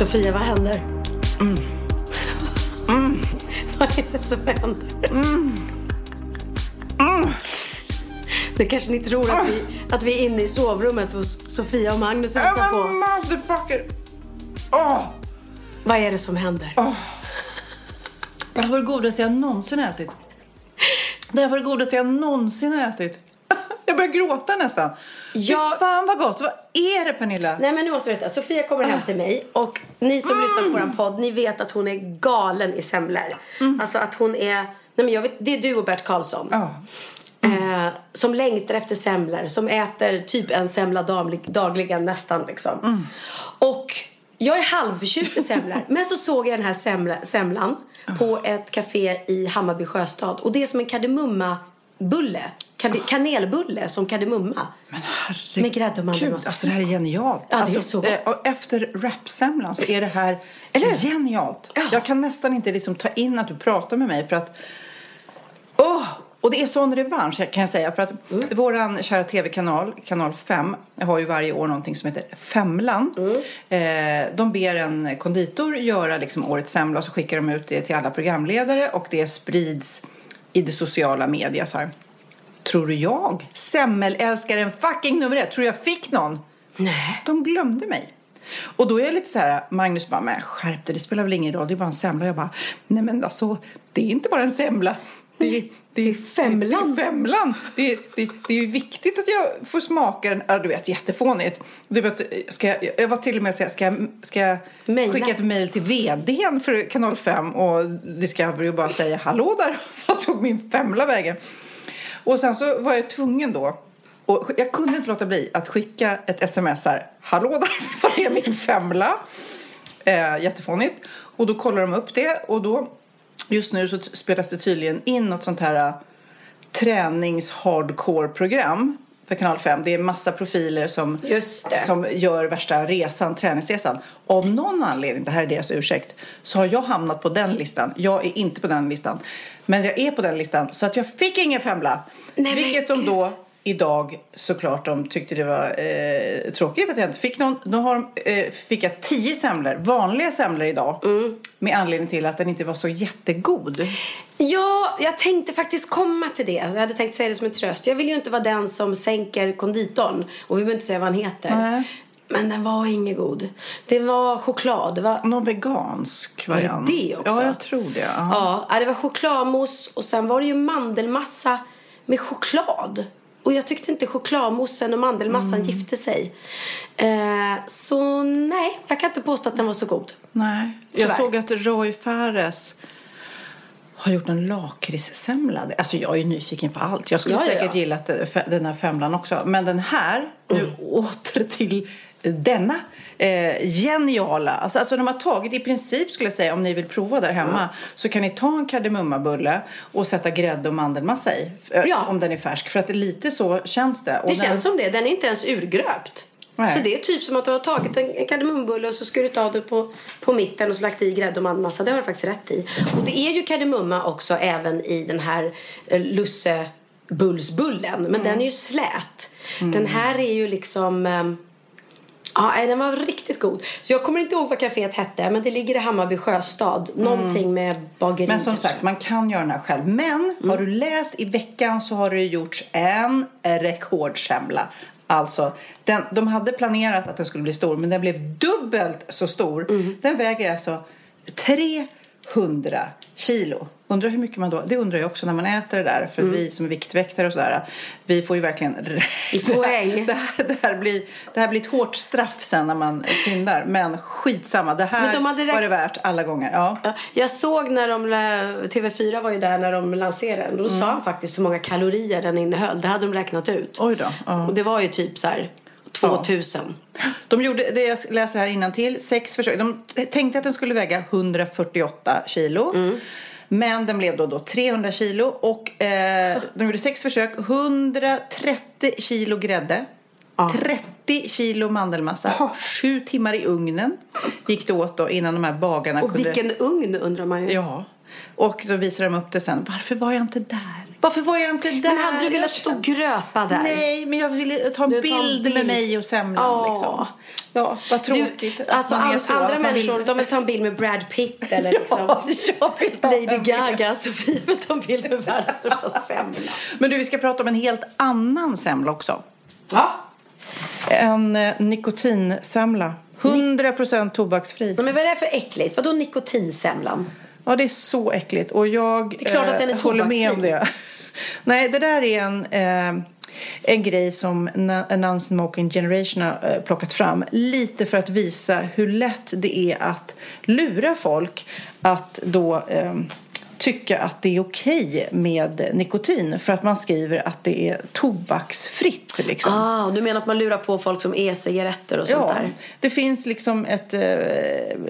Sofia, vad händer? Mm. vad är det som händer? Det kanske ni tror att vi, att vi är inne i sovrummet hos Sofia och Magnus och hälsar på. Motherfucker! Åh! Vad är det som händer? Det här var det godaste jag någonsin ätit. Det här var det godaste jag någonsin ätit. Jag börjar gråta nästan. Ja. Fy fan vad gott. Vad är det Pernilla? Nej men nu måste vi veta. Sofia kommer hem till mig och ni som lyssnar på vår podd, ni vet att hon är galen i semlor. Alltså att hon är, nej men jag vet, det är du och Bert Karlsson. Ja. Eh, som längtar efter semlor, som äter typ en semla daglig, dagligen nästan liksom. Och jag är halvförtjust i semlor. men så såg jag den här semla, semlan på ett café i Hammarby sjöstad. Och det är som en Kade, kanelbulle som kardemumma. Men herregud. Med grädde och mandelmassa. Alltså det här är genialt. Ja, det är alltså, så gott. eh, och efter rapsemlan så är det här Eller genialt. Ja. Jag kan nästan inte liksom ta in att du pratar med mig för att Åh! Och det är sån revansch kan jag säga. För att Mm. våran kära tv-kanal, kanal 5, har ju varje år någonting som heter Femlan. Mm. Eh, de ber en konditor göra liksom årets semla och så skickar de ut det till alla programledare och det sprids i det sociala media så här. Tror du jag, semmelälskaren fucking nummer ett, tror jag fick någon? Nej. De glömde mig. Och då är jag lite så här, Magnus bara, men skärp dig, det spelar väl ingen roll, det är bara en semla. Jag bara, nej men alltså, det är inte bara en semla. Det är, det är femlan. Det är femlan. Det är, det, det är viktigt att jag får smaka den. Ja, du vet, jättefånigt. Du vet, ska jag, jag var till och med så här, ska jag, ska jag Maila. skicka ett mejl till vdn för kanal 5 och Discovery och bara säga hallå där, vad tog min femla vägen? Och sen så var jag tvungen då och jag kunde inte låta bli att skicka ett sms här. Hallå där, var är min femla? Eh, jättefånigt. Och då kollar de upp det och då just nu så spelas det tydligen in något sånt här eh, tränings-hardcore-program för kanal 5. Det är massa profiler som, som gör värsta resan, träningsresan. Av någon anledning, det här är deras ursäkt, så har jag hamnat på den listan. Jag är inte på den listan. Men jag är på den listan så att jag fick ingen femla. Nej, vilket de då idag såklart de tyckte det var eh, tråkigt att jag inte fick någon. Då har, de, eh, fick jag tio semlor, vanliga semlor idag. Mm. Med anledning till att den inte var så jättegod. Ja, jag tänkte faktiskt komma till det. Jag hade tänkt säga det som en tröst. Jag vill ju inte vara den som sänker konditorn. Och vi behöver inte säga vad han heter. Nej. Men den var ingen god. Det var choklad. Det var... Någon vegansk Var det variant. det också? Ja, jag tror det. Ja. Ja, det var chokladmousse och sen var det ju mandelmassa med choklad. Och jag tyckte inte chokladmoussen och mandelmassan Mm. gifte sig. Eh, så nej, jag kan inte påstå att den var så god. Nej. Jag Tyvärr. såg att Roy Fares har gjort en lakritssemla. Alltså jag är ju nyfiken på allt. Jag skulle Ja, säkert ja. gilla att det- fe- den här femlan också. Men den här, nu åter till denna eh, geniala. Alltså, alltså de har tagit i princip skulle jag säga om ni vill prova där hemma så kan ni ta en kardemummabulle och sätta grädde och mandelmassa i. eh, Ja. Om den är färsk. För att lite så känns det. Och Det den- känns som det. Den är inte ens urgröpt. Nej. Så det är typ som att du har tagit en, kardemumbulle och så skurit av det på, på mitten och så lagt i grädde och mandelmassa. Det har du faktiskt rätt i. Och det är ju kardemumma också även i den här eh, lussebullsbullen. Men den är ju slät. Den här är ju liksom... Ja, nej, den var riktigt god. Så jag kommer inte ihåg vad kaféet hette, men det ligger i Hammarby sjöstad. Någonting med bageri. Men som sagt, man kan göra den här själv. Men har du läst i veckan så har det gjorts en rekordsemla. Alltså, den, de hade planerat att den skulle bli stor, men den blev dubbelt så stor. Den väger alltså 300 kilo. Undrar hur mycket man då... Det undrar jag också när man äter det där. För vi som är viktväktare och sådär, vi får ju verkligen... Poäng. Det här, det, här blir, det här blir ett hårt straff sen när man syndar. Men skitsamma, det här de var det värt alla gånger. Ja. Ja, jag såg när de, TV4 var ju där när de lanserade den. Då sa han faktiskt hur många kalorier den innehöll. Det hade de räknat ut. Oj då. Ja. Och det var ju typ så här 2000. De gjorde, det jag läser här innan till sex försök. De tänkte att den skulle väga 148 kilo. Men den blev då, då 300 kilo och eh, de gjorde sex försök. 130 kilo grädde. 30 kilo mandelmassa. Sju timmar i ugnen gick det åt då innan de här bagarna Och kunde... vilken ugn undrar man ju. Ja. Och då visade de upp det sen. Varför var jag inte där? Varför var jag inte där? Men hade du velat stå och gröpa där? Nej, men jag ville ta en tar en bild, bild. med mig och semlan. Ja. Liksom. Ja, vad tråkigt. Du, att alltså man är så, andra man vill- människor de vill ta en bild med Brad Pitt eller liksom Ja, jag vill ta Lady bild. Gaga. Sofia vill ta en bild med världens största semla. Men du, vi ska prata om en helt annan semla också. Ja. En eh, nikotinsemla. 100% tobaksfri. Men vad är det för äckligt? Vadå nikotinsemlan? Ja, det är så äckligt. Och jag Det är klart att den är eh, håller med om det. Nej, det där är en, eh, en grej som Non-Smoking Generation har eh, plockat fram. Lite för att visa hur lätt det är att lura folk att då eh, tycka att det är okej med nikotin. För att man skriver att det är tobaksfritt. Liksom. Ah, och du menar att man lurar på folk som e-cigaretter och sånt Ja, där? det finns liksom ett eh,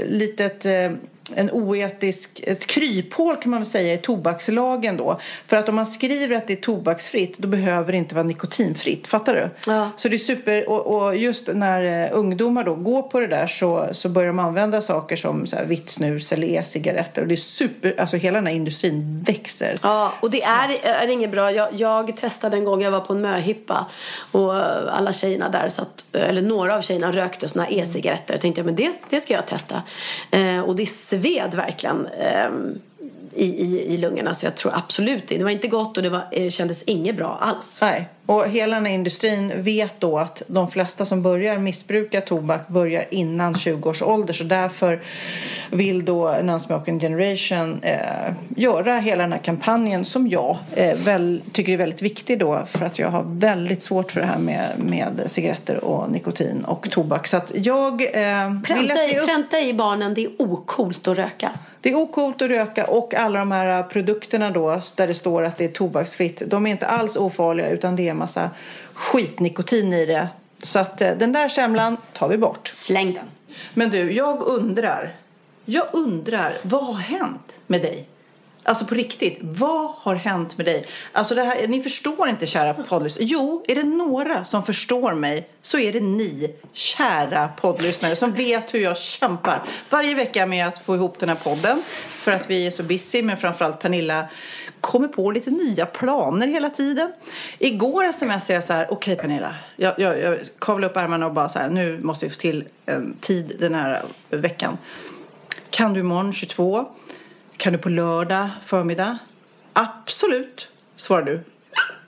litet eh, en oetisk, ett kryphål kan man väl säga i tobakslagen då. För att om man skriver att det är tobaksfritt då behöver det inte vara nikotinfritt. Fattar du? Ja. Så det är super, och, och just när eh, ungdomar då går på det där så, så börjar de använda saker som så här, vitt snus eller e-cigaretter. Och det är super, alltså hela den här industrin växer. Ja, och det är, är inget bra. Jag, jag testade en gång, jag var på en möhippa och alla tjejerna där satt, eller några av tjejerna rökte såna här e-cigaretter. Jag tänkte, men det, det ska jag testa. Eh, och det sved verkligen eh, i, i, i lungorna så jag tror absolut det. Det var inte gott och det var, eh, kändes inget bra alls. Nej, och hela den här industrin vet då att de flesta som börjar missbruka tobak börjar innan 20 års ålder. Så därför vill då Non-Smoking Generation eh, göra hela den här kampanjen som jag eh, väl, tycker är väldigt viktig då för att jag har väldigt svårt för det här med, med cigaretter och nikotin och tobak. Så att jag eh, Pränta att i, pränta i barnen, det är okult att röka. det är okult att röka och alla de här produkterna då där det står att det är tobaksfritt. De är inte alls ofarliga utan det är massa skitnikotin i det. Så att eh, den där semlan tar vi bort. Släng den. Men du, jag undrar. Jag undrar, vad har hänt med dig? Alltså på riktigt, vad har hänt med dig? Alltså det här, ni förstår inte kära poddlyssnare. Jo, är det några som förstår mig så är det ni, kära poddlyssnare, som vet hur jag kämpar varje vecka med att få ihop den här podden. För att vi är så busy, men framförallt Pernilla kommer på lite nya planer hela tiden. Igår smsade jag så här, okej Pernilla, jag, jag, jag kavlade upp ärmarna och bara så här, nu måste vi få till en tid den här veckan. Kan du imorgon 22? Kan du på lördag förmiddag? Absolut, svarar du.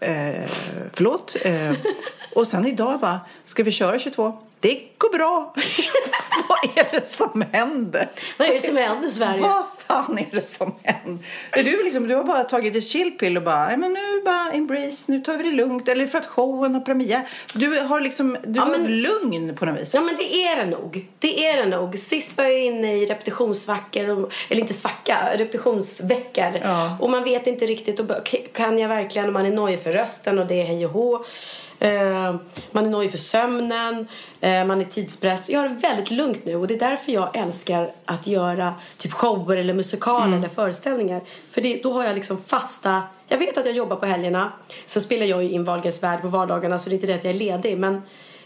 Eh, förlåt. Eh, och sen idag bara, ska vi köra 22? Det går bra. Vad är det som händer? Vad är det som händer i Sverige? Vad fan är det som händer? Är du, liksom, du har bara tagit ett chillpill och bara, "Nej, men nu bara embrace, nu tar vi det lugnt. Eller för att showen har premiär. Du har liksom, du Ja, har men- ett lugn på något vis. Ja men det är det nog. Det är det nog. Sist var jag inne i repetitionsvackor, och, eller inte svacka, repetitionsveckor. Ja. Och man vet inte riktigt, och, kan jag verkligen, och man är nojig för rösten och det är hej och hå. Eh, man är nojig för sömnen, eh, man är tidspress. Jag har det väldigt lugnt nu och det är därför jag älskar att göra typ shower eller musikaler eller föreställningar. För det, då har jag liksom fasta, jag vet att jag jobbar på helgerna. Sen spelar jag ju in Wahlgrens värld på vardagarna så det är inte det att jag är ledig. Men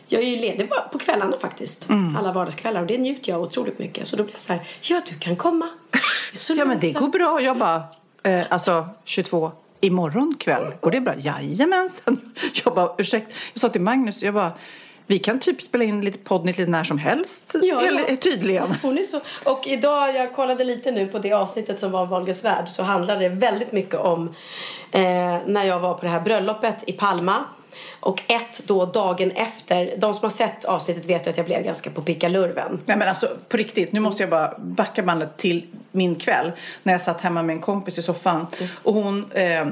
jag är ju ledig bara på kvällarna faktiskt. Alla vardagskvällar och det njuter jag otroligt mycket. Så då blir jag så här, ja du kan komma. Ja, men det går bra. Jag bara, eh, alltså 22 imorgon kväll. Går det bra? Jajamensan. Jag bara, ursäkta. Jag sa till Magnus, jag bara, Vi kan typ spela in lite podd lite när som helst. Ja, ja. Tydligen. Hon är så, och idag, jag kollade lite nu på det avsnittet som var Wahlgrens värld så handlade det väldigt mycket om eh, när jag var på det här bröllopet i Palma. Och ett då dagen efter, de som har sett avsnittet vet ju att jag blev ganska på pickalurven. Nej men alltså på riktigt, nu måste jag bara backa bandet till min kväll. När jag satt hemma med en kompis i soffan. Och hon eh,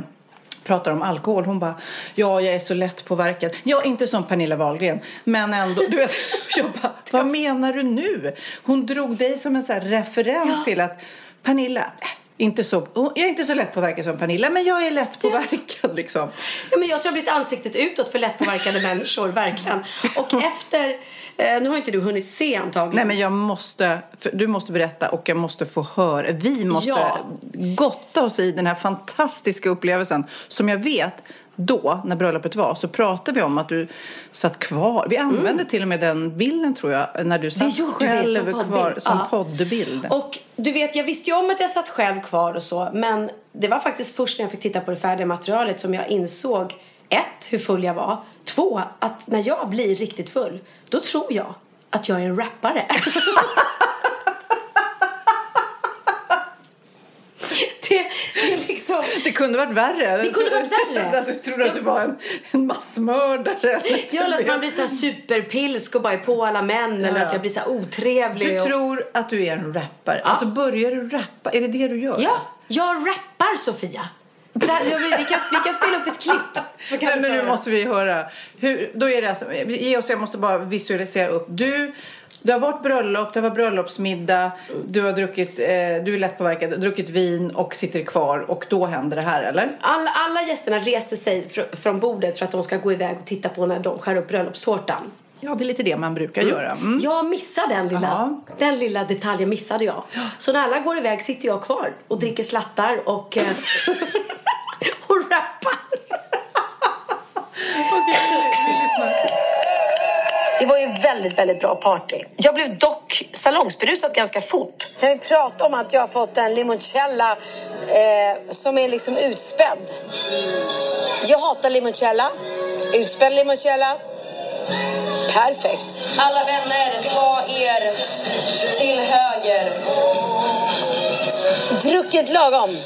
pratar om alkohol. Hon bara, ja jag är så lätt påverkad. Ja, inte som Pernilla Wahlgren. Men ändå, du vet. Jag bara, vad menar du nu? Hon drog dig som en så referens till att Pernilla, äh, inte så, jag är inte så lätt påverkad som Pernilla, men jag är lätt påverkad liksom. Ja, men jag tror jag har blivit ansiktet utåt för lättpåverkade människor, verkligen. Och efter, eh, nu har inte du hunnit se antagligen. Nej men jag måste, du måste berätta och jag måste få höra. Vi måste Ja. gotta oss i den här fantastiska upplevelsen som jag vet då, när bröllopet var, så pratade vi om att du satt kvar. Vi använde till och med den bilden tror jag, när du satt själv som poddbild. kvar som Ja. poddbild. Och du vet, jag visste ju om att jag satt själv kvar och så. Men det var faktiskt först när jag fick titta på det färdiga materialet som jag insåg ett, hur full jag var. Två, att när jag blir riktigt full, då tror jag att jag är en rappare. det, det liksom... Det kunde varit värre. Det kunde varit värre. Att du trodde att du var en, en massmördare. eller Ja, eller att man blir så här superpilsk och bara är på alla män. Eller Ja. att jag blir så otrevlig. Du och... tror att du är en rappare. Alltså börjar du rappa? Är det det du gör? Ja, jag rappar Sofia. Där, ja, vi, vi, kan, vi kan spela upp ett klipp. Så kan Nej, men nu måste vi höra. Hur, då är det alltså, ge oss, jag måste bara visualisera upp. Du, det har varit bröllop, det varit bröllopsmiddag, du har druckit, eh, du är lättpåverkad, druckit vin och sitter kvar och då händer det här eller? Alla, alla gästerna reser sig fr- från bordet för att de ska gå iväg och titta på när de skär upp bröllopstårtan. Ja, det är lite det man brukar göra. Mm. Jag missade den lilla, den lilla detaljen missade jag. Så när alla går iväg sitter jag kvar och dricker slattar och, eh, och rappar. Vi lyssnar. Det var ju väldigt, väldigt bra party. Jag blev dock salongsberusad ganska fort. Kan vi prata om att jag har fått en limoncella eh, som är liksom utspädd? Jag hatar limoncella, Utspädd limoncella. Perfekt. Alla vänner, ta er till höger. Druckit lagom.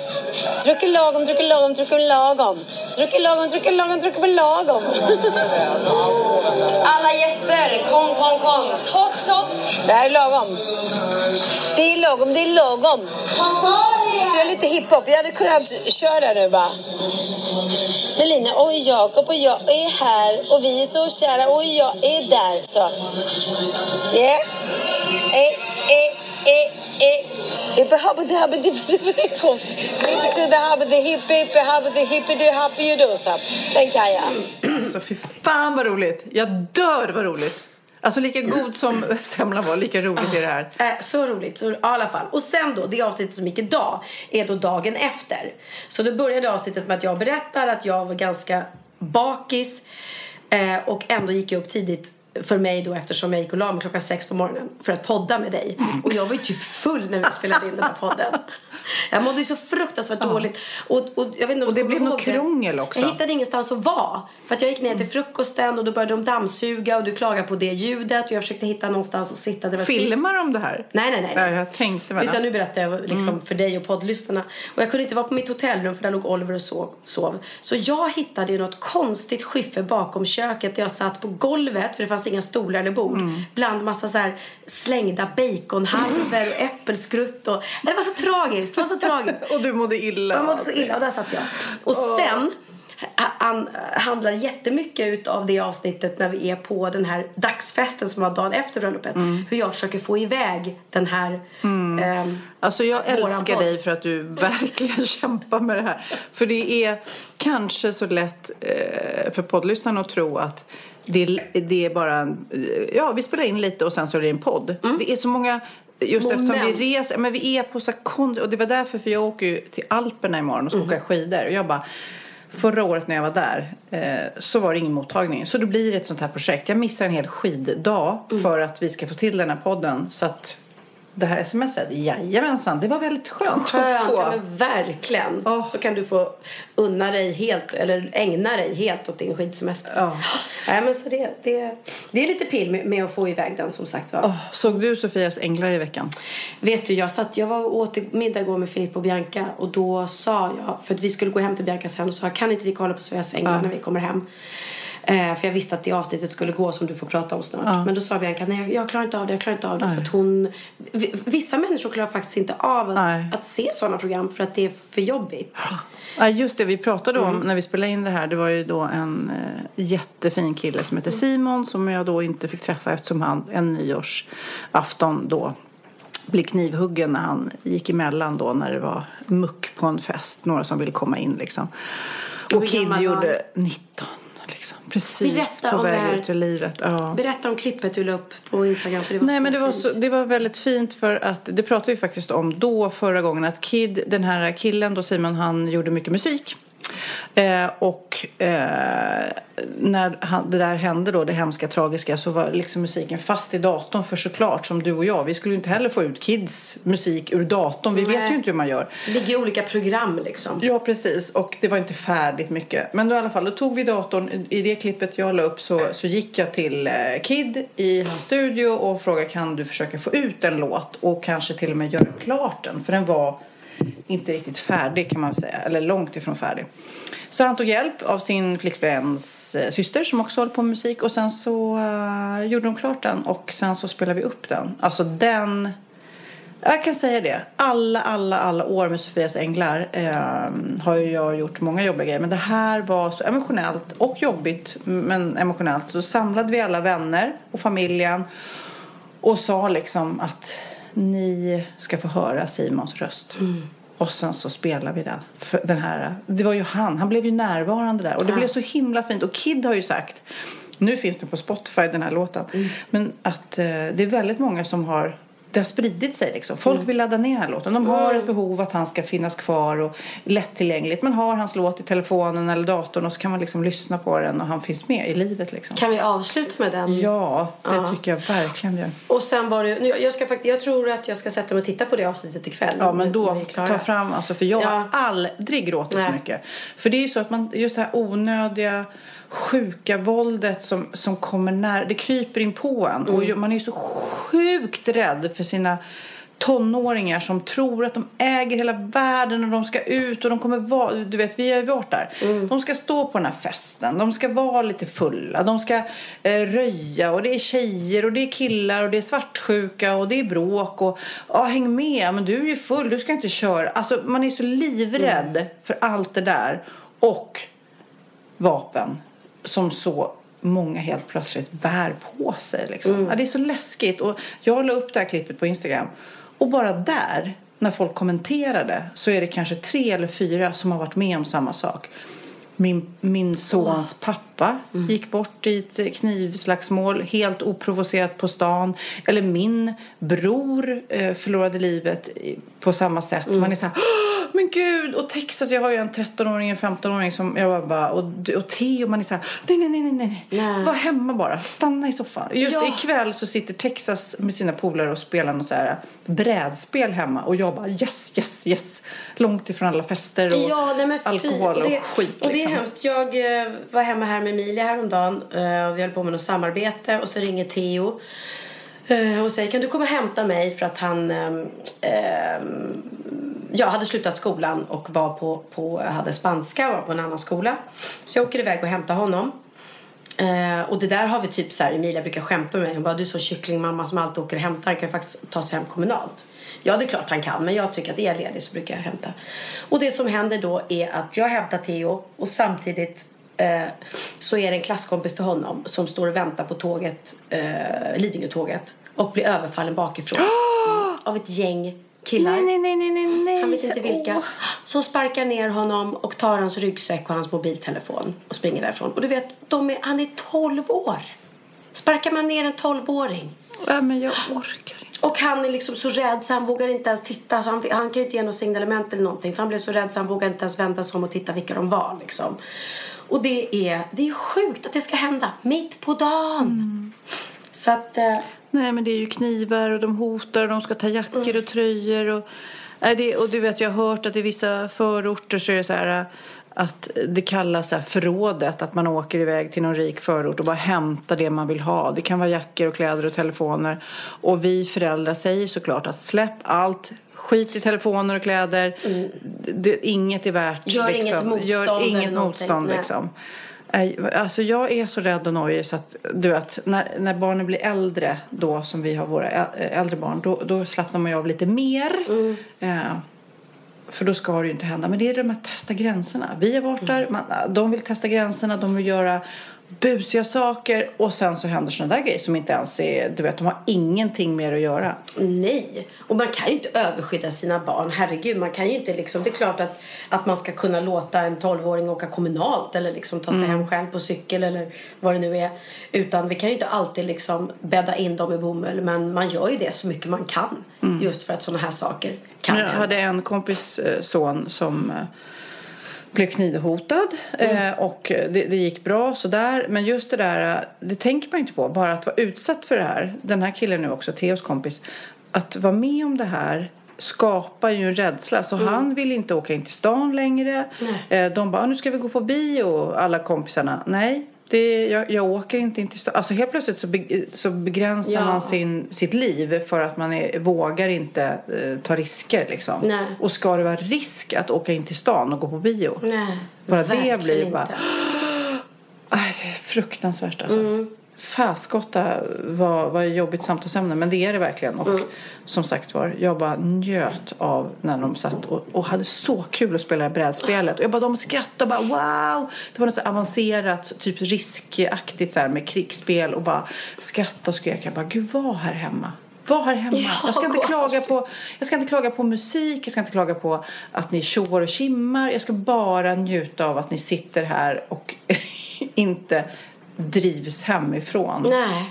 Druckit lagom, druckit lagom, druckit lagom. Druckit lagom, druckit lagom, druckit lagom. Alla gäster, kom, kom, kom. Hopp, hopp. Det här är lagom. Det är lagom, det är lagom. Så jag är lite hiphop. Jag hade kunnat köra nu bara. Melina och Jakob och jag är här och vi är så kära och jag är där. Så. Yeah. Eh, eh, eh, eh. Hippe happity happity kom. Hippe the happity hippe hippe happity hippity happy you do så. Den kan jag. Alltså fy fan vad roligt. Jag dör vad roligt. Alltså lika god som semlan var, lika roligt är det här. Äh, så roligt. Så, i alla fall. Och sen då, det avsnittet som gick idag är då dagen efter. Så då började avsnittet med att jag berättar att jag var ganska bakis eh, och ändå gick jag upp tidigt för mig då eftersom jag gick och la mig klockan sex på morgonen för att podda med dig. Och jag var ju typ full när vi spelade in den här podden. Jag mådde ju så fruktansvärt dåligt. Och, och, jag vet inte Och det blev något krångel också. Jag hittade ingenstans att vara. För att jag gick ner till frukosten och då började de dammsuga och du klagade på det ljudet och jag försökte hitta någonstans att sitta. Det var tyst. Filmar de det här? Nej, nej, nej. Ja, jag tänkte väl. Utan nu berättar jag liksom Mm. för dig och poddlyssnarna. Och jag kunde inte vara på mitt hotellrum för där låg Oliver och sov. Så jag hittade ju något konstigt skiffer bakom köket där jag satt på golvet för det fanns inga stolar eller bord. Mm. Bland massa så slängda baconhalvor och äppelskrutt. Och... Det var så tragiskt. Det var så tragiskt. Och du mådde illa. Jag mådde så illa och där satt jag. Och sen han handlar jättemycket av det avsnittet när vi är på den här dagsfesten som var dagen efter bröllopet. Mm. Hur jag försöker få iväg den här ehm, Alltså jag älskar podd. dig för att du verkligen kämpar med det här. För det är kanske så lätt eh, för poddlyssnarna att tro att det, det är bara en, ja vi spelar in lite och sen så är det en podd. Det är så många Just eftersom Mm. Moment. vi reser, men vi är på så konst, och det var därför för jag åker ju till Alperna imorgon och ska Mm. åka skidor och jag bara Förra året när jag var där eh, så var det ingen mottagning. Så då blir det ett sånt här projekt. Jag missar en hel skiddag Mm. för att vi ska få till den här podden. Så att det här smset. Jajamensan, det var väldigt skönt, Skönt, att få. ja, men verkligen. Ja. Så kan du få unna dig helt, eller ägna dig helt åt din skidsemester. Ja. Nej, men så det, det, det är lite pill med, med att få iväg den som sagt var. Åh, såg du Sofias änglar i veckan? Vet du, jag, satt, jag var åt middag igår med Filippa och Bianca och då sa jag, för att vi skulle gå hem till Bianca sen och sa kan inte vi kolla på Sofias änglar när vi kommer hem? Eh, för jag visste att det avsnittet skulle gå som du får prata om snart. Men då sa Bianca, nej jag, klarar inte av det, jag klarar inte av det. För att hon, vi- vissa människor klarar faktiskt inte av att, att se sådana program för att det är för jobbigt. Ja, just det vi pratade om Mm. när vi spelade in det här. Det var ju då en eh, jättefin kille som heter Simon som jag då inte fick träffa eftersom han en nyårsafton då blev knivhuggen när han gick emellan då när det var muck på en fest. Några som ville komma in liksom. hur Och Kid gjorde 19 liksom. Precis Berätta på om det väg här. ut ur livet. Ja. Berätta om klippet du la upp på Instagram för det var Nej men det var, så, det var väldigt fint för att det pratade vi faktiskt om då förra gången att Kid, den här killen då Simon, han gjorde mycket musik. Eh, och eh, när han, det där hände då, det hemska, tragiska, så var liksom musiken fast i datorn för såklart som du och jag. Vi skulle ju inte heller få ut Kids musik ur datorn. Vi vet Nej. ju inte hur man gör. Det ligger i olika program liksom. Ja, precis. Och det var inte färdigt mycket. Men då, i alla fall, då tog vi datorn. I- I det klippet jag la upp så, så gick jag till eh, Kid i hans studio och frågade kan du försöka få ut en låt och kanske till och med göra klart den. För den var inte riktigt färdig kan man väl säga. Eller långt ifrån färdig. Så han tog hjälp av sin flickväns eh, syster som också håller på med musik. Och sen så uh, gjorde de klart den och sen så spelade vi upp den. Alltså den jag kan säga det. Alla, alla, alla år med Sofias änglar uh, har ju jag gjort många jobbiga grejer. Men det här var så emotionellt och jobbigt, men emotionellt. Då samlade vi alla vänner och familjen och sa liksom att ni ska få höra Simons röst. Och sen så spelar vi den. För den här, det var ju han, han blev ju närvarande där. Och det blev så himla fint. Och Kid har ju sagt, nu finns den på Spotify den här låten. Men att eh, det är väldigt många som har det har spridit sig liksom. Folk vill ladda ner den här låten. De har ett behov att han ska finnas kvar och lättillgängligt. Man har hans låt i telefonen eller datorn och så kan man liksom lyssna på den och han finns med i livet liksom. Kan vi avsluta med den? Ja, det tycker jag verkligen gör. Och sen var det, jag, ska jag tror att jag ska sätta mig och titta på det avsnittet ikväll. Ja, men då ta fram, alltså för jag Ja. har aldrig gråtit så mycket. För det är ju så att man, just det här onödiga, sjuka våldet som, som kommer nära, det kryper in på en. Och Mm. man är så sjukt rädd för sina tonåringar som tror att de äger hela världen och de ska ut och de kommer vara, du vet vi har ju varit där. Mm. De ska stå på den här festen, de ska vara lite fulla, de ska eh, röja och det är tjejer och det är killar och det är svartsjuka och det är bråk och ja, häng med, men du är ju full, du ska inte köra. Alltså man är så livrädd Mm. för allt det där och vapen som så många helt plötsligt bär på sig. Liksom. Mm. Ja, det är så läskigt. Och jag la upp det här klippet på Instagram. Och bara där, när folk kommenterade, så är det kanske tre eller fyra som har varit med om samma sak. Min, min sons pappa gick bort i ett knivslagsmål helt oprovocerat på stan. Eller min bror eh, förlorade livet på samma sätt. Man är så här, "Åh, men gud! Och Texas, jag har ju en 13-åring och en 15-åring som jag var bara, och, och Theo, man är så här, nej, nej, nej, nej, nej. Nej. Var hemma bara, stanna i soffan. Just Ja. ikväll så sitter Texas med sina polare och spelar något så här brädspel hemma. Och jag bara, yes, yes, yes. Långt ifrån alla fester och Ja, nej alkohol och, det, skit. Och det är liksom. hemskt. Jag eh, var hemma här med med Emilia häromdagen eh, och vi höll på med något samarbete och så ringer Theo eh, och säger kan du komma och hämta mig för att han ehm, ehm jag hade slutat skolan och var på, på, hade spanska och var på en annan skola. Så jag åker iväg och hämtar honom. Eh, och det där har vi typ så här, Emilia brukar skämta med mig. Hon bara, du är så kycklingmamma som alltid åker och hämtar. Han kan ju faktiskt ta sig hem kommunalt. Ja, det är klart han kan, men jag tycker att är jag ledig så brukar jag hämta. Och det som händer då är att jag hämtar Theo och samtidigt så är det en klasskompis till honom som står och väntar på tåget, eh, Lidingö-tåget och blir överfallen bakifrån av ett gäng killar. Nej, nej, nej, nej, nej. Han vet inte vilka. Åh. Som sparkar ner honom och tar hans ryggsäck och hans mobiltelefon och springer därifrån. Och du vet, de är, han är 12 år. Sparkar man ner en 12-åring Ja, men jag orkar inte. och han är liksom så rädd så han vågar inte ens titta. Så han, han kan ju inte ge något signalement eller någonting. För han blev så rädd så han vågar inte ens vända sig om och titta vilka de var liksom. Och det är, det är sjukt att det ska hända mitt på dagen. Så att... Eh, Nej, men det är ju knivar och de hotar och de ska ta jackor och tröjor. Och, är det, och du vet, jag har hört att i vissa förorter så är det så här att det kallas så här förrådet, att man åker iväg till någon rik förort och bara hämtar det man vill ha. Det kan vara jackor och kläder och telefoner. Och vi föräldrar säger såklart att släpp allt, skit i telefoner och kläder. Det, inget är värt. Gör inget liksom. motstånd Gör inget motstånd liksom. Nej, Alltså jag är så rädd och nojig så att du vet, när, när barnen blir äldre då som vi har våra ä- äldre barn då, då slappnar man ju av lite mer. Mm. Eh, för då ska det ju inte hända. Men det är det med att testa gränserna. Vi har varit där, man, de vill testa gränserna, de vill göra busiga saker och sen så händer sådana där grejer som inte ens är, du vet, de har ingenting mer att göra. Nej, och man kan ju inte överskydda sina barn. Herregud, man kan ju inte liksom, det är klart att, att man ska kunna låta en 12-åring åka kommunalt eller liksom ta sig Mm. hem själv på cykel eller vad det nu är. Utan vi kan ju inte alltid liksom bädda in dem i bomull, men man gör ju det så mycket man kan. Just för att sådana här saker kan Jag hända. hade en kompis eh, son som eh, blev knivhotad eh, och det, det gick bra sådär. Men just det där, det tänker man inte på. Bara att vara utsatt för det här. Den här killen nu också, Theos kompis. Att vara med om det här skapar ju en rädsla. Så han vill inte åka in till stan längre. Eh, de bara, "Ah, nu ska vi gå på bio, alla kompisarna. Nej. Det, jag, jag åker inte in till stan. Alltså helt plötsligt så, be, så begränsar Ja. man sin, sitt liv för att man är, vågar inte eh, ta risker. Liksom. Nej. Och ska det vara risk att åka in till stan och gå på bio? Nej, Bara det blir bara- inte. Aj, det är fruktansvärt alltså. Mm. Fäskotta var, var jobbigt samtalsämne men det är det verkligen. Och Mm. som sagt var, jag bara njöt av när de satt och, och hade så kul att spela det här brädspelet. Och jag bara, de skrattade och bara wow! Det var något så avancerat, typ riskaktigt så här med krigsspel och bara skratta och skrek. Jag bara, gud var här hemma. Var här hemma. Ja, jag, ska inte klaga på, jag ska inte klaga på musik, jag ska inte klaga på att ni tjoar och kimmar. Jag ska bara njuta av att ni sitter här och inte drivs hemifrån Nej.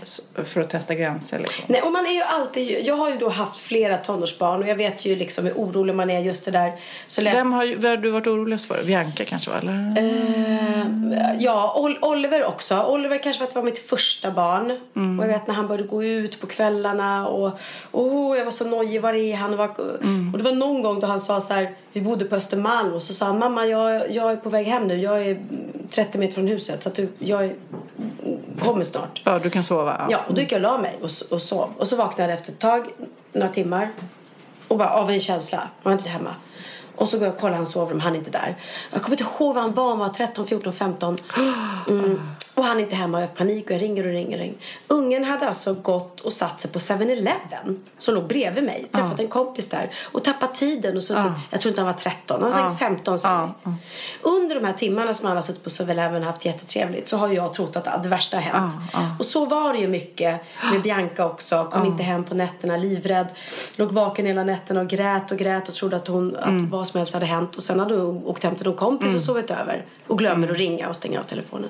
för att testa gränser. Liksom. Nej, och man är ju alltid, jag har ju då haft flera tonårsbarn och jag vet ju liksom hur orolig man är just det där. Så läs, Vem har, vem har du varit oroligast för? Bianca kanske? va, Eller? Eh, ja, Ol- Oliver också. Oliver kanske för att det var mitt första barn. Och jag vet när han började gå ut på kvällarna och oh, jag var så nojig, var är han? Och, var, och det var någon gång då han sa så här, vi bodde på Östermalm och så sa han, mamma jag, jag är på väg hem nu, jag är mm, 30 meter från huset så att du, jag är, kommer snart. Ja, du kan sova. Ja, och då gick jag och la mig och, och sov. Och så vaknade jag efter ett tag, några timmar. Och bara av en känsla, han är inte hemma. Och så går jag och kollar hans sovrum, han är inte där. Jag kommer inte ihåg var han var, han var 13, 14, 15. Mm. Och han är inte hemma, jag har panik och jag ringer och ringer och ringer. Ungen hade alltså gått och satt sig på 7-Eleven som låg bredvid mig. Träffat en kompis där och tappat tiden och suttit, jag tror inte han var 13, han var säkert 15 sa. Under de här timmarna som han har suttit på 7-Eleven och haft jättetrevligt så har jag trott att det värsta har hänt. Och så var det ju mycket med Bianca också. Kom inte hem på nätterna, livrädd. Låg vaken hela nätterna och grät och grät och trodde att, hon, att vad som helst hade hänt. Och sen hade hon åkt hem till någon kompis och sovit över. Och glömmer att ringa och stänga av telefonen.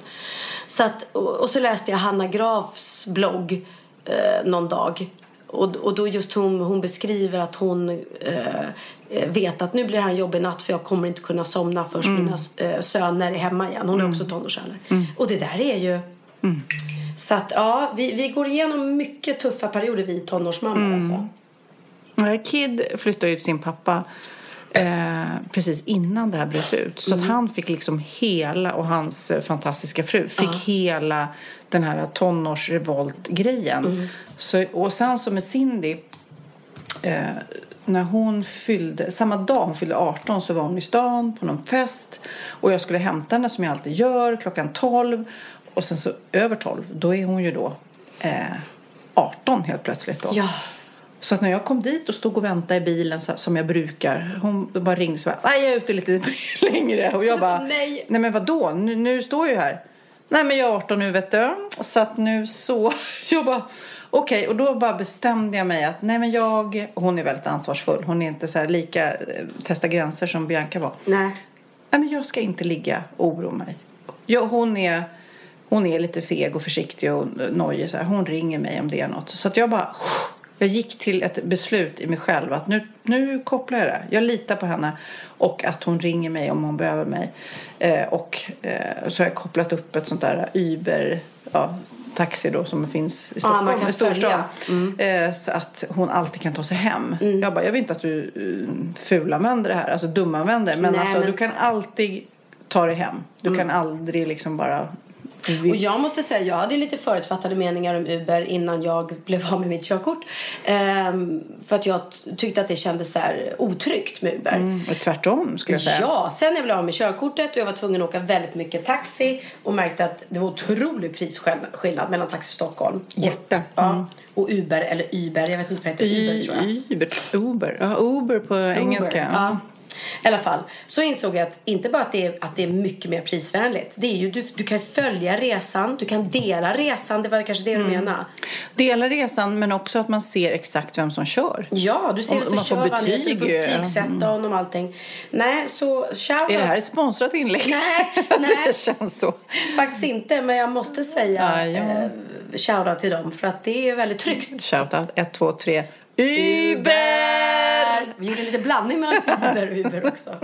Så att, och, så läste jag Hanna Grafs blogg eh, någon dag. Och, och då just hon, hon beskriver att hon eh, vet att nu blir det här en jobbig natt för jag kommer inte kunna somna först mina eh, söner är hemma igen. Hon är också tonårssöner. Och det där är ju... Så att ja, vi, vi går igenom mycket tuffa perioder vi tonårsmammor alltså. Nej, Kid flyttade ju till sin pappa eh, precis innan det här bröt ut. Så att han fick liksom hela, och hans eh, fantastiska fru, fick hela den här tonårsrevolt-grejen. Så, och sen så med Cindy, eh, när hon fyllde, samma dag hon fyllde 18 så var hon i stan på någon fest. Och jag skulle hämta henne som jag alltid gör klockan 12. Och sen så över 12, då är hon ju då eh, 18 helt plötsligt då. Ja. Så att när jag kom dit och stod och väntade i bilen så, som jag brukar. Hon bara ringde så bara, nej jag är ute lite längre. Och jag bara, Nej. nej men vadå? Nu, nu står jag ju här. Nej men jag är 18 nu vet du. Så att nu så, jag bara, okej. Och då bara bestämde jag mig att, nej men jag, hon är väldigt ansvarsfull. Hon är inte så här lika, eh, testa gränser som Bianca var. Nej. Nej, men jag ska inte ligga och oroa mig. Jag, hon, är, hon är lite feg och försiktig och nojig. Så här. Hon ringer mig om det är något. Så att jag bara Jag gick till ett beslut i mig själv att nu, nu kopplar jag det. Jag litar på henne och att hon ringer mig om hon behöver mig. Eh, och eh, så har jag kopplat upp ett sånt där Uber, ja, taxi då som finns i Stockholm, kan i storstan. följa. Eh, så att hon alltid kan ta sig hem. Jag bara, jag vill inte att du uh, fulanvänder det här, alltså dumanvänder det. Men Nej, alltså men- du kan alltid ta dig hem. Du kan aldrig liksom bara... Och jag måste säga, jag hade lite förutfattade meningar om Uber innan jag blev av med mitt körkort. Ehm, för att jag tyckte att det kändes så här otryggt med Uber. Mm, tvärtom skulle jag säga. Ja, sen jag blev av med körkortet och jag var tvungen att åka väldigt mycket taxi och märkte att det var otrolig prisskillnad mellan Taxi Stockholm och, Jätte. Mm. ja, och Uber eller Uber, jag vet inte vad det heter, Uber tror jag. Uber, Uber. Ja, Uber på engelska. Uber, Ja. I alla fall, så insåg jag att inte bara att det, är, att det är mycket mer prisvänligt. Det är ju, du, du kan följa resan, du kan dela resan, det var kanske det Mm. du menade. Dela resan men också att man ser exakt vem som kör. Ja, du ser vem som man får kör, han heter, betyg, får ja. betygsätta honom och allting. Nej, så shout Är det här ett sponsrat inlägg? Nej, nej. det känns så. Faktiskt inte, men jag måste säga Ja, ja. eh, shoutout till dem för att det är väldigt tryggt. Shoutout, ett, två, tre. Uber! Vi gjorde lite blandning mellan Uber och Uber också.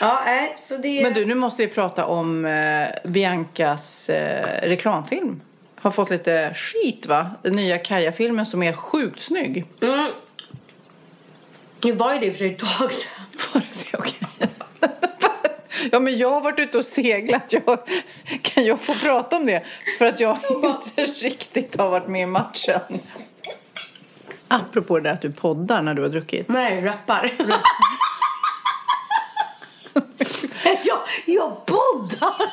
Ja, nej, så det... Men du, nu måste vi prata om eh, Biancas eh, reklamfilm. Har fått lite skit va? Den nya Kaja-filmen som är sjukt snygg. Mm. Nu var ju det för ett tag sedan. Var det det? Okej. Ja, men jag har varit ute och seglat. Jag, kan jag få prata om det? För att jag inte riktigt har varit med i matchen. Apropå det där att du poddar när du har druckit. Nej, rappar. jag, jag poddar!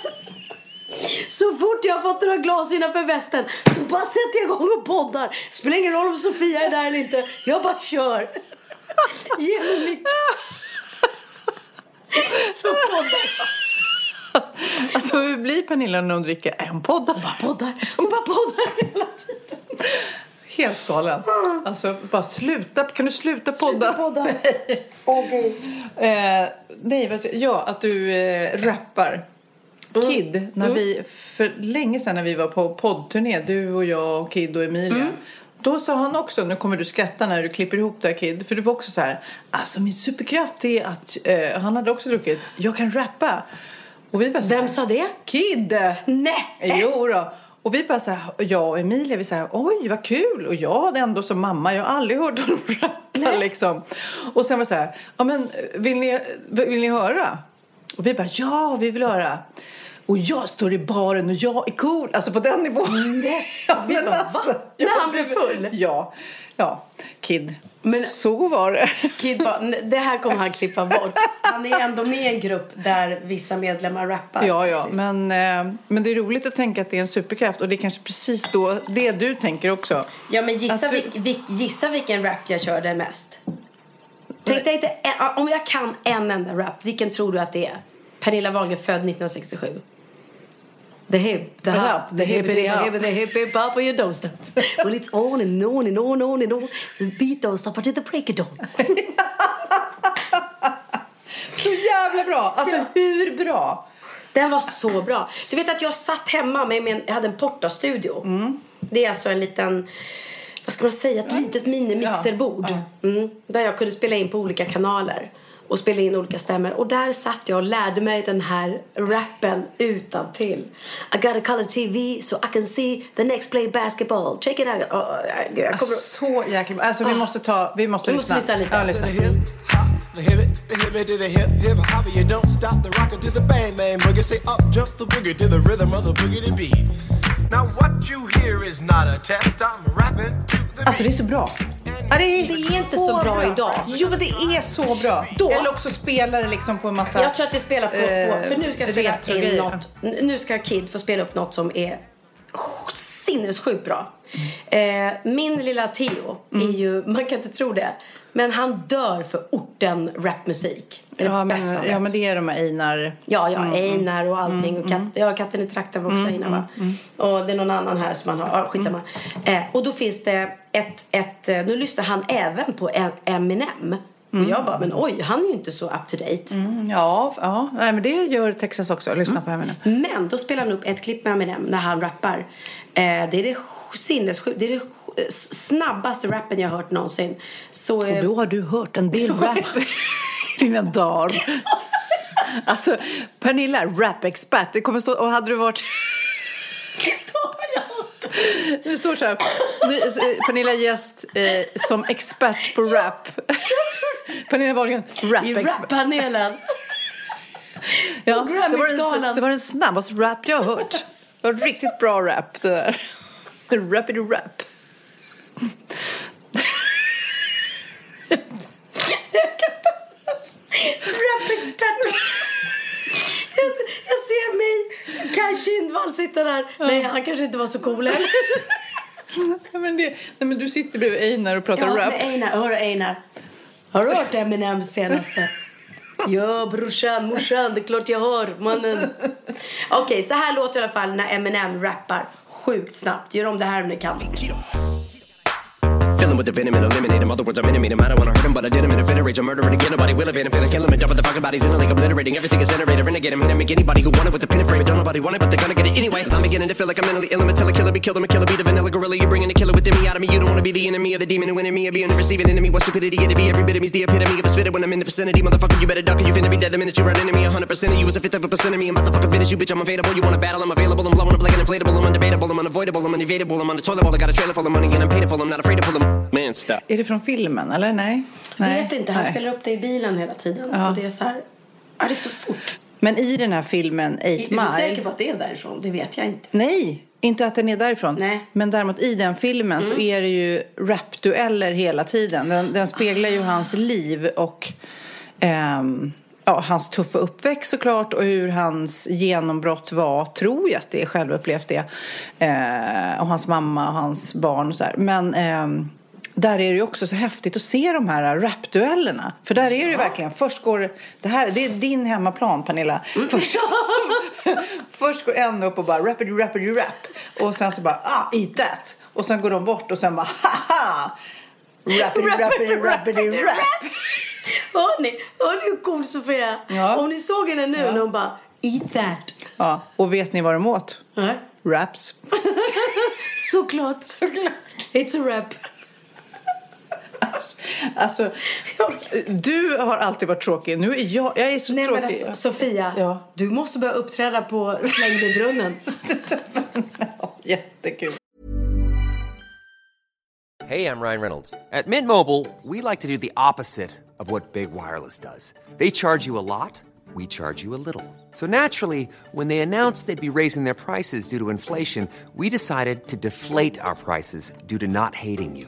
Så fort jag har fått några glas innanför västen då bara sätter jag igång och poddar. Spelar ingen roll om Sofia är där eller inte. Jag bara kör. Ge mig mitt. Så poddar jag. Alltså hur blir Pernilla när hon dricker? Är hon poddar? Bara poddar. Hon bara poddar hela tiden. Helt galen. Alltså bara sluta. Kan du sluta podda? Poddar. Åh gud. Eh, nej, vad ja, att du eh, rappar. Kid, när vi, för länge sedan när vi var på poddturné, du och jag och Kid och Emilia. Då sa han också, nu kommer du skratta när du klipper ihop det här Kid, för det var också så här, alltså min superkraft är att, eh, han hade också druckit, jag kan rappa. Och vi bara Vem sa det? Kid! Nej. Jo då. Och vi bara så här, jag och Emilia, vi säger oj vad kul. Och jag ändå som mamma, jag har aldrig hört honom rappa liksom. Och sen var det så här, ja men vill ni, vill ni höra? Och vi bara, ja vi vill höra. Och jag står i baren och jag är cool. Alltså på den nivån. ja, Vi men alltså? När han blev full? Ja, ja, Kid. Men- så var det. Kid "Nej, det här kommer han klippa bort. Han är ändå med i en grupp där vissa medlemmar rappar. Ja, ja, faktiskt. men, eh, men det är roligt att tänka att det är en superkraft och det är kanske precis då det du tänker också. Ja, men gissa, du- vilk, gissa vilken rap jag körde mest. Tänk dig inte, om jag kan en enda rap, vilken tror du att det är? Pernilla Wahlgren född 1967. The hip, the hop, the hip, the hip, the hip, hip, hop, and you don't stop. Well, it's on and on and on and on and on. The beat don't stop until the break of dawn. Så jävla bra! Alltså Ja. hur bra? Den var så bra. Du vet att jag satt hemma med, en, jag hade en portastudio. Mm. Det är alltså en liten, vad ska man säga, ett litet minimixerbord. Mm, där jag kunde spela in på olika kanaler och spela in olika stämmor. Och där satt jag och lärde mig den här rappen utan till. I got a color TV so I can see the next play basketball. Check it out. Oh, jag kommer... Så jäkla. Alltså vi måste ta, vi måste Vi måste lyssna lite. Ja, lyssna. the hip the hip it, the hip it to the hip hip hop. You don't stop the rocker to the bang bang boogie. Say up jump the boogie to the rhythm of the boogie to beat. Now what you hear is not a test. I'm rapping to the Alltså det är så bra. Det, är Det är inte så bra idag. Jo men det är så bra. Då- Eller också spelar det liksom på en massa... Jag tror att det spelar på, eh, på för nu ska jag spela in retrogrejer. något. Nu ska Kid få spela upp något som är sinnessjukt bra. Eh, min lilla Theo Mm. är ju, man kan inte tro det, men han dör för orten rapmusik. Det är det Ja bästa han men, ja men det är de här Einar... Ja, ja, Mm, Einar och allting. och katt, ja, katten i trakten var också Einar va? Och det är någon annan här som man har. Ja, skitsamma. Mm. Eh, och då finns det ett, ett eh, nu lyssnar han även på Em- Eminem. Mm. Och jag bara, men oj, han är ju inte så up to date. Ja, ja. Nej, men det gör Texas också. Lyssna på henne. Men då spelar han upp ett klipp med Eminem när han rappar. Eh, det är det sinnessjukt. Det är det snabbaste rappen jag har hört någonsin. Så, eh, Och då har du hört en del rap i dina dagar. Alltså, Pernilla, rap-expert. Det kommer stå, och hade du varit... Det står så här, eh, Pernilla gäst eh, som expert på rap. Pernilla Wahlgren, I rap-panelen. Ja, det, var den, det var den snabbaste rap jag har hört. Det var riktigt bra rap. Sådär. Rapid rap. Rap-expert. Jag, jag ser mig, Kaj Kindvall sitta där. Nej, han kanske inte var så cool heller. Ja, men det, nej, men du sitter bredvid Einar och pratar Ja, rap. med Einar. Hör Einar? Har du hört Eminems senaste? Ja, brorsan, morsan, det är klart jag har, mannen. Okej, så här låter i alla fall när Eminem rappar sjukt snabbt. Gör om det här om ni kan. Fill him with the venom and eliminate him. Other words, I'm intimate him. I don't wanna hurt him, but I did him in a fit of rage. I'm murdering again. Nobody will evade him. Feeling kill him and dumping the fucking bodies in a lake, obliterating everything is generated. Renegade him, hit him, make anybody who wanted it with the pin and frame. Don't nobody want it, but they're gonna get it anyway. i I'm beginning to feel like I'm mentally ill. I'm a killer, be killed. I'm a killer, be the vanilla gorilla. You're bringing the killer within me out of me. You don't wanna be the enemy of the demon who me. Or being the receiving enemy. What stupidity it'd be. Every bit of me's the epitome of a spitter when I'm in the vicinity. Motherfucker, you better duck or you finna be dead the minute you run into me. 100% of you is a fifth of a percent of me. I'm about to fucking finish you, bitch. I'm available. You wanna battle? I'm available. I'm blowing up like an inflatable. I'm undebatable. I'm unavoidable. I'm unevadable. I'm on the toilet I got a trailer full of money and I'm paid for. I'm not afraid to pull them. Man, stop. Är det från filmen, eller? Nej. Jag Nej. vet inte, han Nej. spelar upp det i bilen hela tiden. Ja. Och det är så här, ja det är så fort. Men i den här filmen, Eight Är du säker Mile... på att det är därifrån? Det vet jag inte. Nej, inte att den är därifrån. Nej. Men däremot i den filmen så är det ju rapdueller hela tiden. Den, den speglar ju hans liv och ehm, ja, hans tuffa uppväxt såklart och hur hans genombrott var, tror jag att det är självupplevt det. Eh, och hans mamma och hans barn och sådär. Men ehm, där är det också så häftigt att se de här rapduellerna. För där är det ju verkligen, först går det här, det är din hemmaplan Pernilla. Först, först går en upp och bara rapid rapid rap. Och sen så bara ah, eat that. Och sen går de bort och sen bara haha. Rapid rapid rapid rap. Hör ni? Hör ni hur cool Sofia är? Ja. Om ni såg henne nu Ja. när hon bara eat that. Ja, och vet ni vad de åt? Nej. Raps. Såklart. Såklart. It's a rap. Alltså, du har alltid varit tråkig. Nu är jag, jag är så Nej men tråkig. alltså, Sofia, Ja. du måste börja uppträda på Släng dig i brunnen. Jättekul. Hey, I'm Ryan Reynolds. At Mint Mobile, we like to do the opposite of what Big Wireless does. They charge you a lot, we charge you a little. So naturally, when they announced they'd be raising their prices due to inflation, we decided to deflate our prices due to not hating you.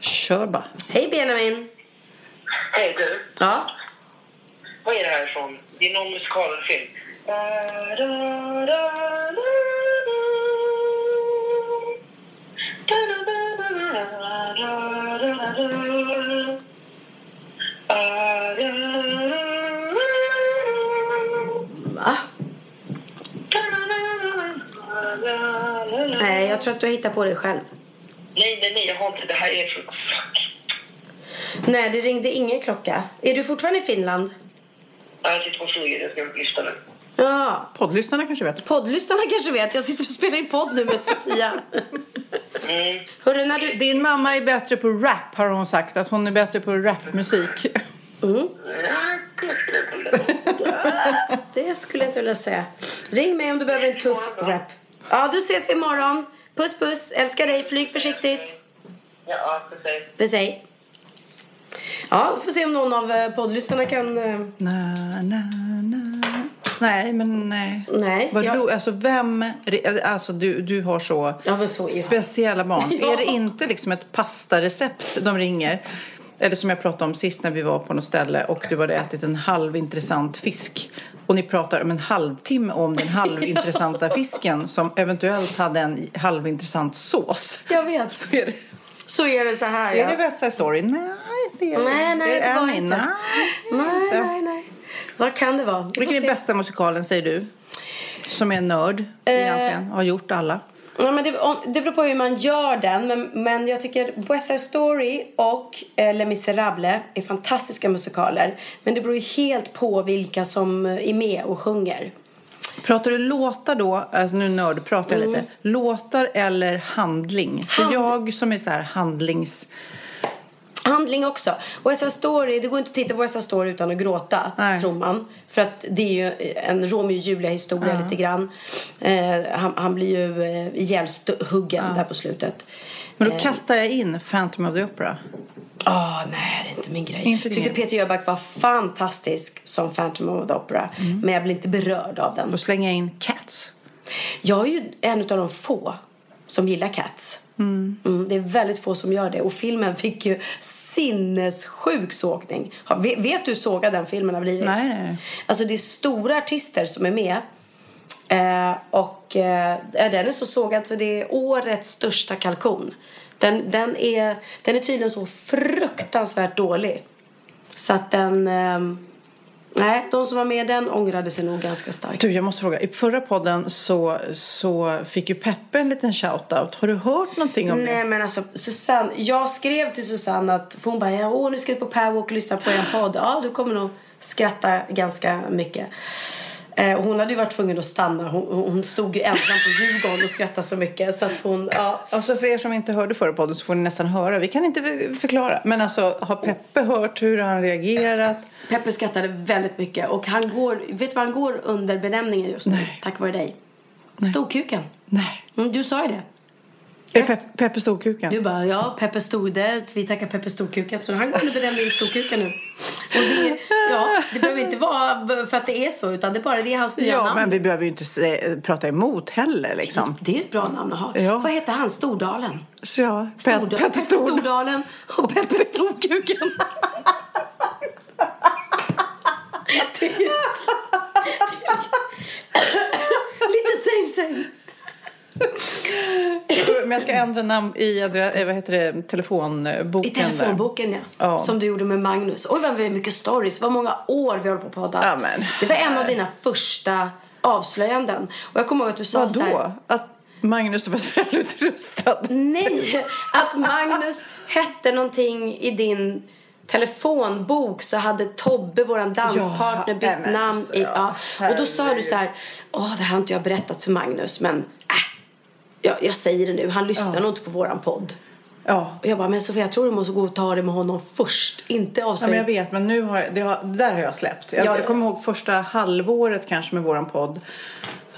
kör bara. Hej Benjamin! Hej du, Ja? vad är det här ifrån? Det är någon musikal eller film. Va? Nej, jag tror att du har hittat på det själv. Nej, nej, nej, jag har inte. Det här är för... Fuck. Nej, det ringde ingen klocka. Är du fortfarande i Finland? Ja, Jag sitter på flyget, jag ska lyssna nu. Ja. Poddlyssnarna kanske vet. Poddlyssnarna kanske vet. Jag sitter och spelar in podd nu med Sofia. Mm. Hörru, när du... Din mamma är bättre på rap har hon sagt, att hon är bättre på rapmusik. Mm. Det skulle jag inte vilja. Säga. Ring mig om du behöver en tuff rap. Ja, då ses vi imorgon. Puss, puss. Älskar dig. Flyg försiktigt. Ja. Puss, hej. Ja, vi får se om någon av eh, poddlyssnarna kan... eh, Na, na, na. Nej, men nej. Nej, Vad jag- alltså vem, alltså du, du har så, Ja, så speciella barn. Ja. Är det inte liksom ett pastarecept de ringer? Eller som jag pratade om sist när vi var på något ställe och du hade ätit en halvintressant fisk. Och ni pratar om en halvtimme om den halvintressanta fisken som eventuellt hade en halvintressant sås. Jag vet. Så är det, Så är det så här, är ja. det West Side Story? Nej, det är Nej, nej, är det det var Annie? inte. Nej, Nej, inte. nej, nej. Vad kan det vara? Vi Vilken är se. bästa musikalen säger du? Som är nörd egentligen, har gjort alla. Ja, men det, om, det beror på hur man gör den. Men, men jag tycker West Side Story och eh, Les Misérables är fantastiska musikaler. Men det beror ju helt på vilka som är med och sjunger. Pratar du låtar då, alltså nu nördpratar jag lite, låtar eller handling? För Hand- jag som är så här handlings... Handling också. West Side Story, det går inte att titta på Side Story utan att gråta, Nej. tror man. För att det är ju en Romeo och Julia-historia lite grann. Eh, han, han blir ju eh, ihjälhuggen där på slutet. Men då kastar jag in Phantom of the Opera. Ah, nej, det är inte min grej. Inte tyckte. Peter Jöback var fantastisk som Phantom of the Opera. Men jag blir inte berörd av den. Slänger jag in Cats. Jag är ju en av de få som gillar Cats. Mm, det är väldigt få som gör det. Och filmen fick ju sinnessjuk sågning. Vet, du hur sågad den filmen har blivit? Nej, nej, nej. Alltså det är stora artister som är med. Eh, och eh, den är så sågad så det är årets största kalkon. Den, den, är, den är tydligen så fruktansvärt dålig. Så att den... ehm, nej, de som var med i den ångrade sig nog ganska starkt. Du, jag måste fråga. I förra podden så, så fick ju Peppe en liten shoutout. Har du hört någonting om Nej det? men alltså Susanne, jag skrev till Susanne att för hon bara ja, åh nu ska jag på Powerwalk och lyssna på en podd. Ja du kommer nog skratta ganska mycket. Eh, hon hade ju varit tvungen att stanna. Hon, hon stod ju ensam på Djurgården och skrattade så mycket så att hon, ja. Alltså för er som inte hörde förra podden så får ni nästan höra. Vi kan inte för- förklara. Men alltså har Peppe hört hur han reagerat? Peppe skrattade väldigt mycket och han går, vet du vad han går under benämningen just nu? Tack vare dig. Storkuken. Nej. Mm, du sa ju det. Är det Pe- Peppe Storkuken? Du bara, ja, Peppe Stordet, vi tackar Peppe Storkuken. Så han går under benämningen Storkuken nu. Och det, ja, det behöver inte vara för att det är så, utan det är bara det är hans nya Ja, namn. men vi behöver ju inte se, prata emot heller liksom. Det är ett bra namn att ha. Ja. Vad heter han? Stordalen? Så ja, Pe- Stordalen. Petter Stord. Stordalen och Peppe Storkuken. Det är ju- Lite same same. Men jag ska ändra namn i eh, vad heter det, telefonboken. I telefonboken ja. Ja. Som du gjorde med Magnus. Oj vad vi har mycket stories. Vad många år vi håller på att podda. Ja, men- Det var en av dina första avslöjanden. Och jag kommer ihåg att du sa Vadå? så här. Att Magnus var välutrustad? Nej, att Magnus hette någonting i din telefonbok så hade Tobbe, våran danspartner, Ja, bytt men namn. alltså, i, ja, ja. Och då sa du så här, åh det här har inte jag berättat för Magnus men äh, jag, jag säger det nu, han lyssnar Ja. nog inte på våran podd. Ja. Och jag bara, men Sofia jag tror du måste gå och ta det med honom först, inte Ja, avslöja. men jag vet, men nu har jag, det har, där har jag släppt. Jag, Ja, ja. jag kommer ihåg första halvåret kanske med våran podd.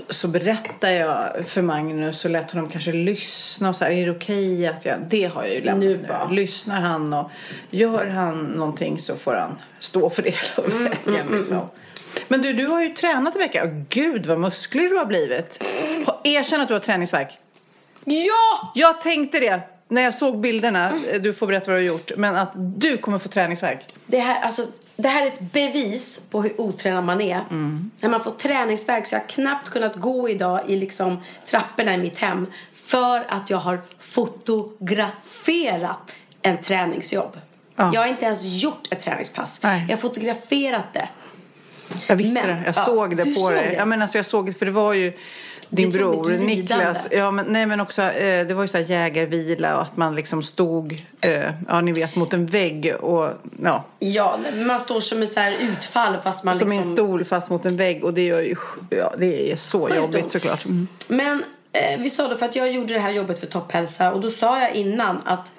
Så berättade jag för Magnus och lät honom kanske lyssna och så här, är det okej att jag, det har jag ju lämnat Nu nu. Lyssnar han och gör han någonting så får han stå för det hela Mm, vägen liksom. Men du, du har ju tränat i veckan. Gud vad musklig du har blivit. Erkänn att du har träningsvärk. Ja! Jag tänkte det när jag såg bilderna. Du får berätta vad du har gjort. Men att du kommer få träningsvärk. Det här, alltså, det här är ett bevis på hur otränad man är. Mm. När man får träningsvärk så jag har knappt kunnat gå idag i liksom trapporna i mitt hem för att jag har fotograferat en träningsjobb. Ja. Jag har inte ens gjort ett träningspass. Nej. Jag har fotograferat det. Jag visste Men, det. Jag ja, såg det på dig. det. Ja, men alltså jag såg det, för det var ju din bror. Niklas. Ja, men, nej, men också, eh, det var ju så här jägarvila och att man liksom stod, eh, ja ni vet, mot en vägg och ja, Ja, man står som en så här utfall fast man som liksom... en stol fast mot en vägg och det gör ju, ja det är så Sjukt jobbigt såklart. Mm. Men eh, vi sa då, för att jag gjorde det här jobbet för Topphälsa och då sa jag innan att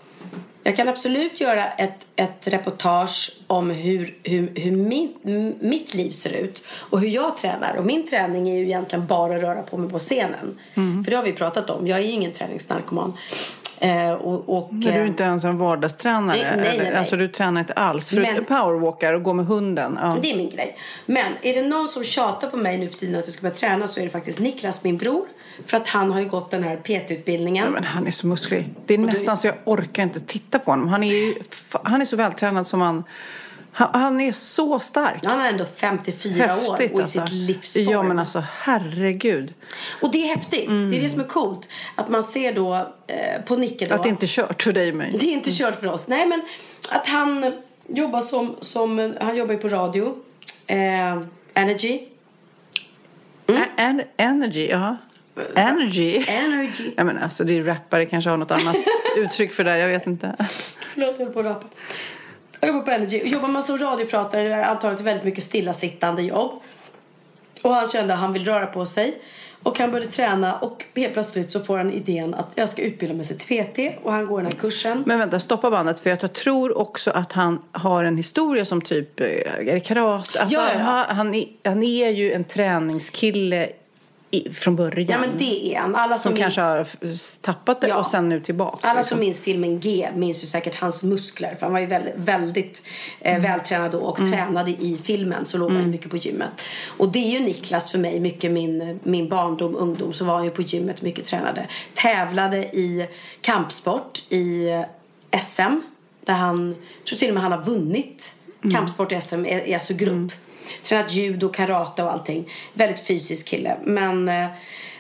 jag kan absolut göra ett, ett reportage om hur, hur, hur min, mitt liv ser ut och hur jag tränar. Och min träning är ju egentligen bara att röra på mig på scenen. Mm. För det har vi pratat om. Jag är ju ingen träningsnarkoman. Eh, och, och, Men du är eh, inte ens en vardagstränare? Nej, nej, eller? nej. Alltså du tränar inte alls? För Men- du powerwalkar och går med hunden? Ja. Det är min grej. Men är det någon som tjatar på mig nu för tiden att jag ska börja träna så är det faktiskt Niklas, min bror. För att han har ju gått den här PT-utbildningen. Men han är så musklig. Det är nästan så jag orkar inte titta på honom. Han är ju, han är så vältränad som han... Han, han är så stark. Han är ändå 54 år och i alltså. sitt livsform. Ja men alltså herregud. Och det är häftigt. Det är det som är coolt. Att man ser då eh, på Nicke då. Att det inte är kört för dig och mig. Det är inte kört för oss. Nej men att han jobbar som, som han jobbar ju på radio. Eh, Energy. Mm. En, energy, ja. Energy. Energy. Ja men alltså det är rappare kanske har något annat uttryck för det. Jag vet inte. Förlåt, jag höll på att rapa. Jag jobbar på Energy. Jobbar man som radiopratare är antagligen väldigt mycket stillasittande jobb. Och han kände att han vill röra på sig. Och han började träna och helt plötsligt så får han idén att jag ska utbilda mig till PT och han går den här kursen. Men vänta, stoppa bandet för jag tror också att han har en historia som typ, eh, är det karate? Alltså, Ja, ja, ja. Han, han, är, han är ju en träningskille i, från början. Ja men det är han. Alla som, som minns, kanske har tappat det Ja. och sen nu tillbaks. alla liksom. som minns filmen G minns ju säkert hans muskler. För han var ju väldigt, väldigt eh, Mm. vältränad då och tränade i filmen. Så låg han ju mycket på gymmet. Och det är ju Niklas för mig. Mycket min, min barndom, ungdom. Så var han ju på gymmet mycket tränade. Tävlade i kampsport i SM. Där han, jag tror till och med han har vunnit Mm. kampsport i SM, i, i alltså grupp. Tränat judo, karate och allting. Väldigt fysisk kille. Men eh,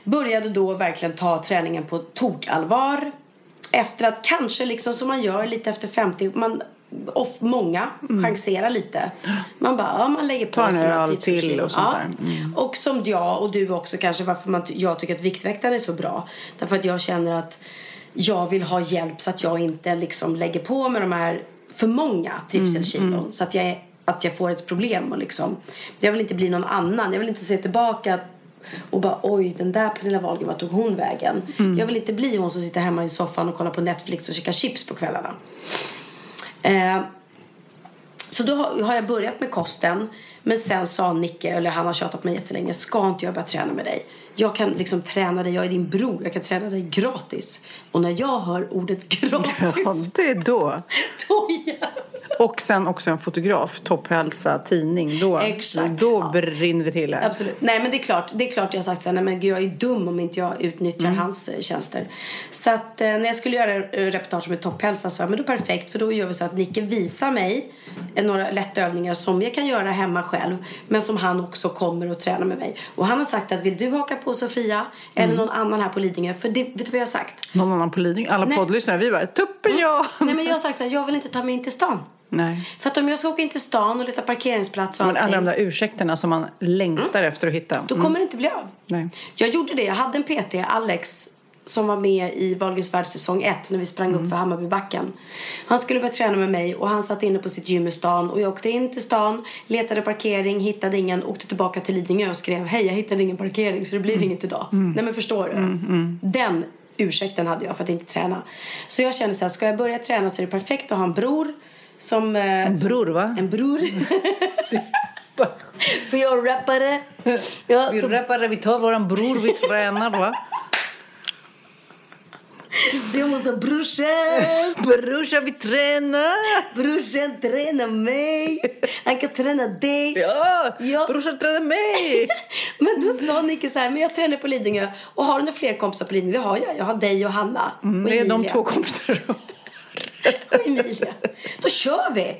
började då verkligen ta träningen på tokallvar. Efter att kanske liksom som man gör lite efter 50, man of, många chanserar lite. Man bara, ja, man lägger på Mm. Tar sig några tripsen till och sånt där. Mm. Och som jag och du också kanske varför man, jag tycker att Viktväktaren är så bra. Därför att jag känner att jag vill ha hjälp så att jag inte liksom lägger på med de här för många trivselkilon. Mm, Så att jag, att jag får ett problem. Och liksom, jag vill inte bli någon annan. Jag vill inte se tillbaka och bara oj den där Pernilla Wahlgren, vart tog hon vägen? Mm. Jag vill inte bli hon som sitter hemma i soffan och kollar på Netflix och käkar chips på kvällarna. Eh, så då har, jag börjat med kosten. Men sen sa Nicke, eller han har tjatat mig jättelänge, ska inte jag börja träna med dig? Jag kan liksom träna dig, jag är din bror, jag kan träna dig gratis. Och när jag hör ordet gratis, Ja, det är då. då jag Och sen också en fotograf, Topphälsa tidning. Då, Exakt, då ja. brinner det till här. Absolut. Nej men det är klart, det är klart jag har sagt så här, nej men gud, jag är dum om inte jag utnyttjar Mm. hans eh, tjänster. Så att eh, när jag skulle göra eh, reportage med Topphälsa så sa jag, men då perfekt för då gör vi så att Nicke visar mig några lätta övningar som jag kan göra hemma själv men som han också kommer och tränar med mig. Och han har sagt att vill du haka på Sofia eller Mm. någon annan här på Lidingö, för det, vet du vad jag har sagt? Någon annan på Lidingö? Alla Nej. poddlyssnare, vi bara tuppen ja! Nej men jag har sagt så här, jag vill inte ta mig in till stan. Nej. För att om jag ska åka in till stan och leta parkeringsplats och Men alla de allting, där ursäkterna som man längtar efter att hitta. då kommer det inte bli av. Nej. Jag gjorde det. Jag hade en PT, Alex, som var med i Wahlgrens värld säsong 1 när vi sprang upp för Hammarbybacken. Han skulle börja träna med mig och han satt inne på sitt gym i stan och jag åkte in till stan, letade parkering, hittade ingen, åkte tillbaka till Lidingö och skrev hej jag hittade ingen parkering så det blir inget idag. Nej men förstår du? Den ursäkten hade jag för att inte träna. Så jag kände så här, ska jag börja träna så är det perfekt att ha en bror som... En bror va? En bror. för jag är rappare. Ja, Vi så- rappare, vi tar våran bror, vi tränar va? Jag måste brorsan, Brorsan, vi tränar! brorsan träna mig. Han kan träna dig. Ja! Ja. Brorsan tränar mig! Men då sa Nicke så här, men jag tränar på Lidingö. Och har du några fler kompisar på Lidingö? Det har jag. Jag har dig och Hanna. och Mm, det är de Emilia. två kompisar. Och Emilia. Då kör vi.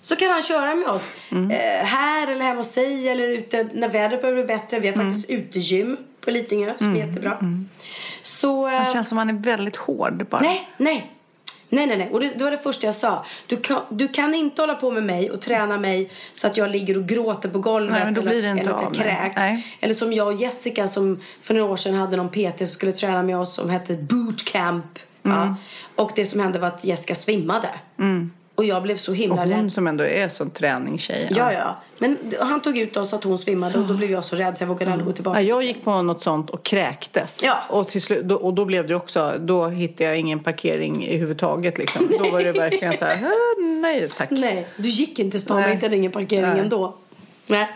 Så kan han köra med oss. Mm. Eh, här eller hemma hos sig eller ute när vädret börjar bli bättre. Vi har faktiskt utegym på Lidingö som är jättebra. Så... eh, Det känns som han är väldigt hård bara. Nej, nej. Nej, nej, nej. Och det, det var det första jag sa. Du kan, du kan inte hålla på med mig och träna mig så att jag ligger och gråter på golvet Nej, eller, eller att jag kräks. Nej. Eller som jag och Jessica som för några år sedan hade någon PT som skulle träna med oss som hette bootcamp. Mm. Ja. Och det som hände var att Jessica svimmade. Och jag blev så Och himla hon rädd. som ändå är sån träningstjej. Ja, ja. Men han tog ut oss att hon svimmade och då blev jag så rädd så jag vågade aldrig gå tillbaka. Ja, jag gick på något sånt och kräktes. Ja. Och, till slut, då, och då blev det också, då hittade jag ingen parkering i huvudtaget liksom. Då var det verkligen så här, "Ah, nej tack. Nej, du gick inte stan Nej. och hittade ingen parkering Nej. ändå. Nej.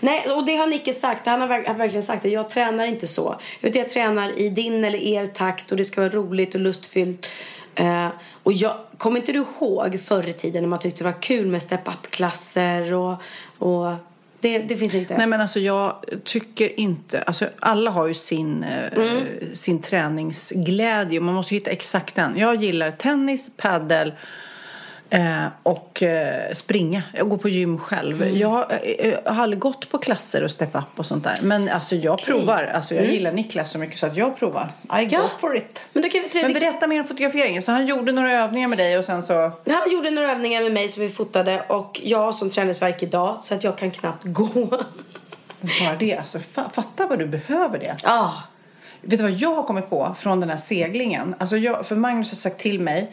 Nej, och det har Nicke sagt. Han har, verk- har verkligen sagt det. Jag tränar inte så. Utan jag tränar i din eller er takt och det ska vara roligt och lustfyllt. Eh, och jag, kommer inte du ihåg förr i tiden när man tyckte det var kul med step-up-klasser och, och det, det finns inte. Nej men alltså jag tycker inte, alltså alla har ju sin, eh, Mm. sin träningsglädje och man måste hitta exakt den. Jag gillar tennis, paddel eh, och eh, springa. Jag går på gym själv. Mm. Jag, eh, jag har aldrig gått på klasser och step up och sånt där. Men alltså jag provar. Alltså jag gillar Niklas så mycket så att jag provar. I go Mm. Ja. for it. Men då kan vi. Men berätta mer om fotograferingen. Så han gjorde några övningar med dig och sen så... Han gjorde några övningar med mig som vi fotade och jag har som träningsverk idag så att jag kan knappt gå. Bara det, alltså fa- fatta vad du behöver det. Ja. Vet du vad jag har kommit på från den här seglingen? Alltså jag, för Magnus har sagt till mig,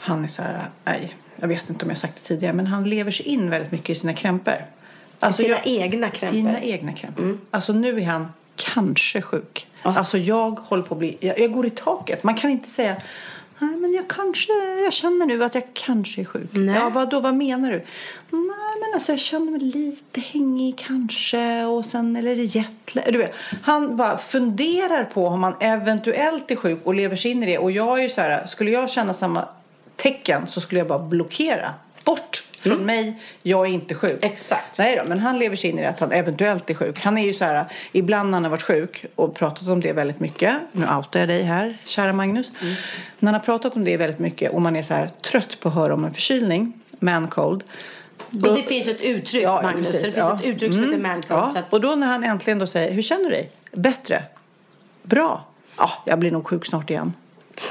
han är så här, nej, jag vet inte om jag sagt det tidigare, men han lever sig in väldigt mycket i sina krämpor. Alltså sina jag- egna krämpor. Sina egna krämpor. Alltså nu är han kanske sjuk. Alltså jag håller på att bli, jag, jag går i taket. Man kan inte säga Nej, men jag kanske, jag känner nu att jag kanske är sjuk. Ja, vad då, vad menar du? Nej, men alltså jag känner mig lite hängig kanske och sen eller jetlag. Du vet, han bara funderar på om man eventuellt är sjuk och lever sig in i det. Och jag är ju så här, skulle jag känna samma tecken så skulle jag bara blockera. Bort från mig, jag är inte sjuk. Exakt. Nej då, men han lever sig in i det att han eventuellt är sjuk. Han är ju så här, ibland när han har varit sjuk och pratat om det väldigt mycket. Nu outar jag dig här, kära Magnus. När han har pratat om det väldigt mycket och man är så här trött på att höra om en förkylning, man cold. Och det finns ett uttryck, Ja, ja, Magnus. precis, det finns ja. ett uttryck som Mm, heter man ja. Så att, Och då när han äntligen då säger, hur känner du dig? Bättre? Bra? Ja, jag blir nog sjuk snart igen.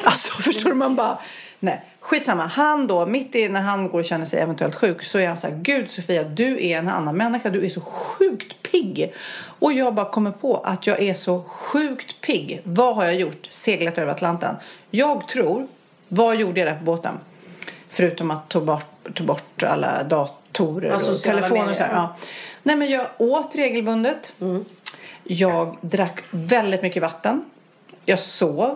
Alltså, förstår du? Man bara, nej. Skitsamma. Han då, mitt i när han går och känner sig eventuellt sjuk så är han så här, Gud Sofia, du är en annan människa. Du är så sjukt pigg. Och jag bara kommer på att jag är så sjukt pigg. Vad har jag gjort? Seglat över Atlanten. Jag tror, vad gjorde jag där på båten? Förutom att ta bort, ta bort alla datorer Ja, och telefoner och så här. Ja. Nej men jag åt regelbundet. Jag drack väldigt mycket vatten. Jag sov.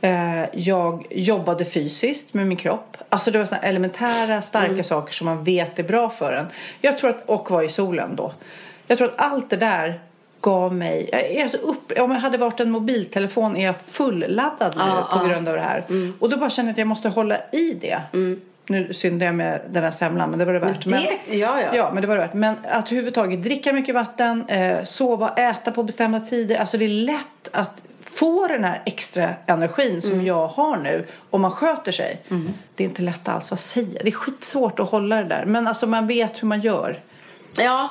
Eh, jag jobbade fysiskt med min kropp. Alltså det var såna elementära, starka saker som man vet är bra för en. Jag tror att, och var i solen då. Jag tror att allt det där gav mig... Jag är så upp, om jag hade varit en mobiltelefon är jag fulladdad nu Ja, på grund av det här. Och då bara känner jag att jag måste hålla i det. Nu syndar jag med den här semlan men det var det värt. det, ja, ja. Ja, men det var det värt. Men att överhuvudtaget dricka mycket vatten, eh, sova, äta på bestämda tider. Alltså det är lätt att få den här extra energin som jag har nu om man sköter sig. Det är inte lätt alls. Vad säger jag? Det är skitsvårt att hålla det där. Men alltså man vet hur man gör. Ja.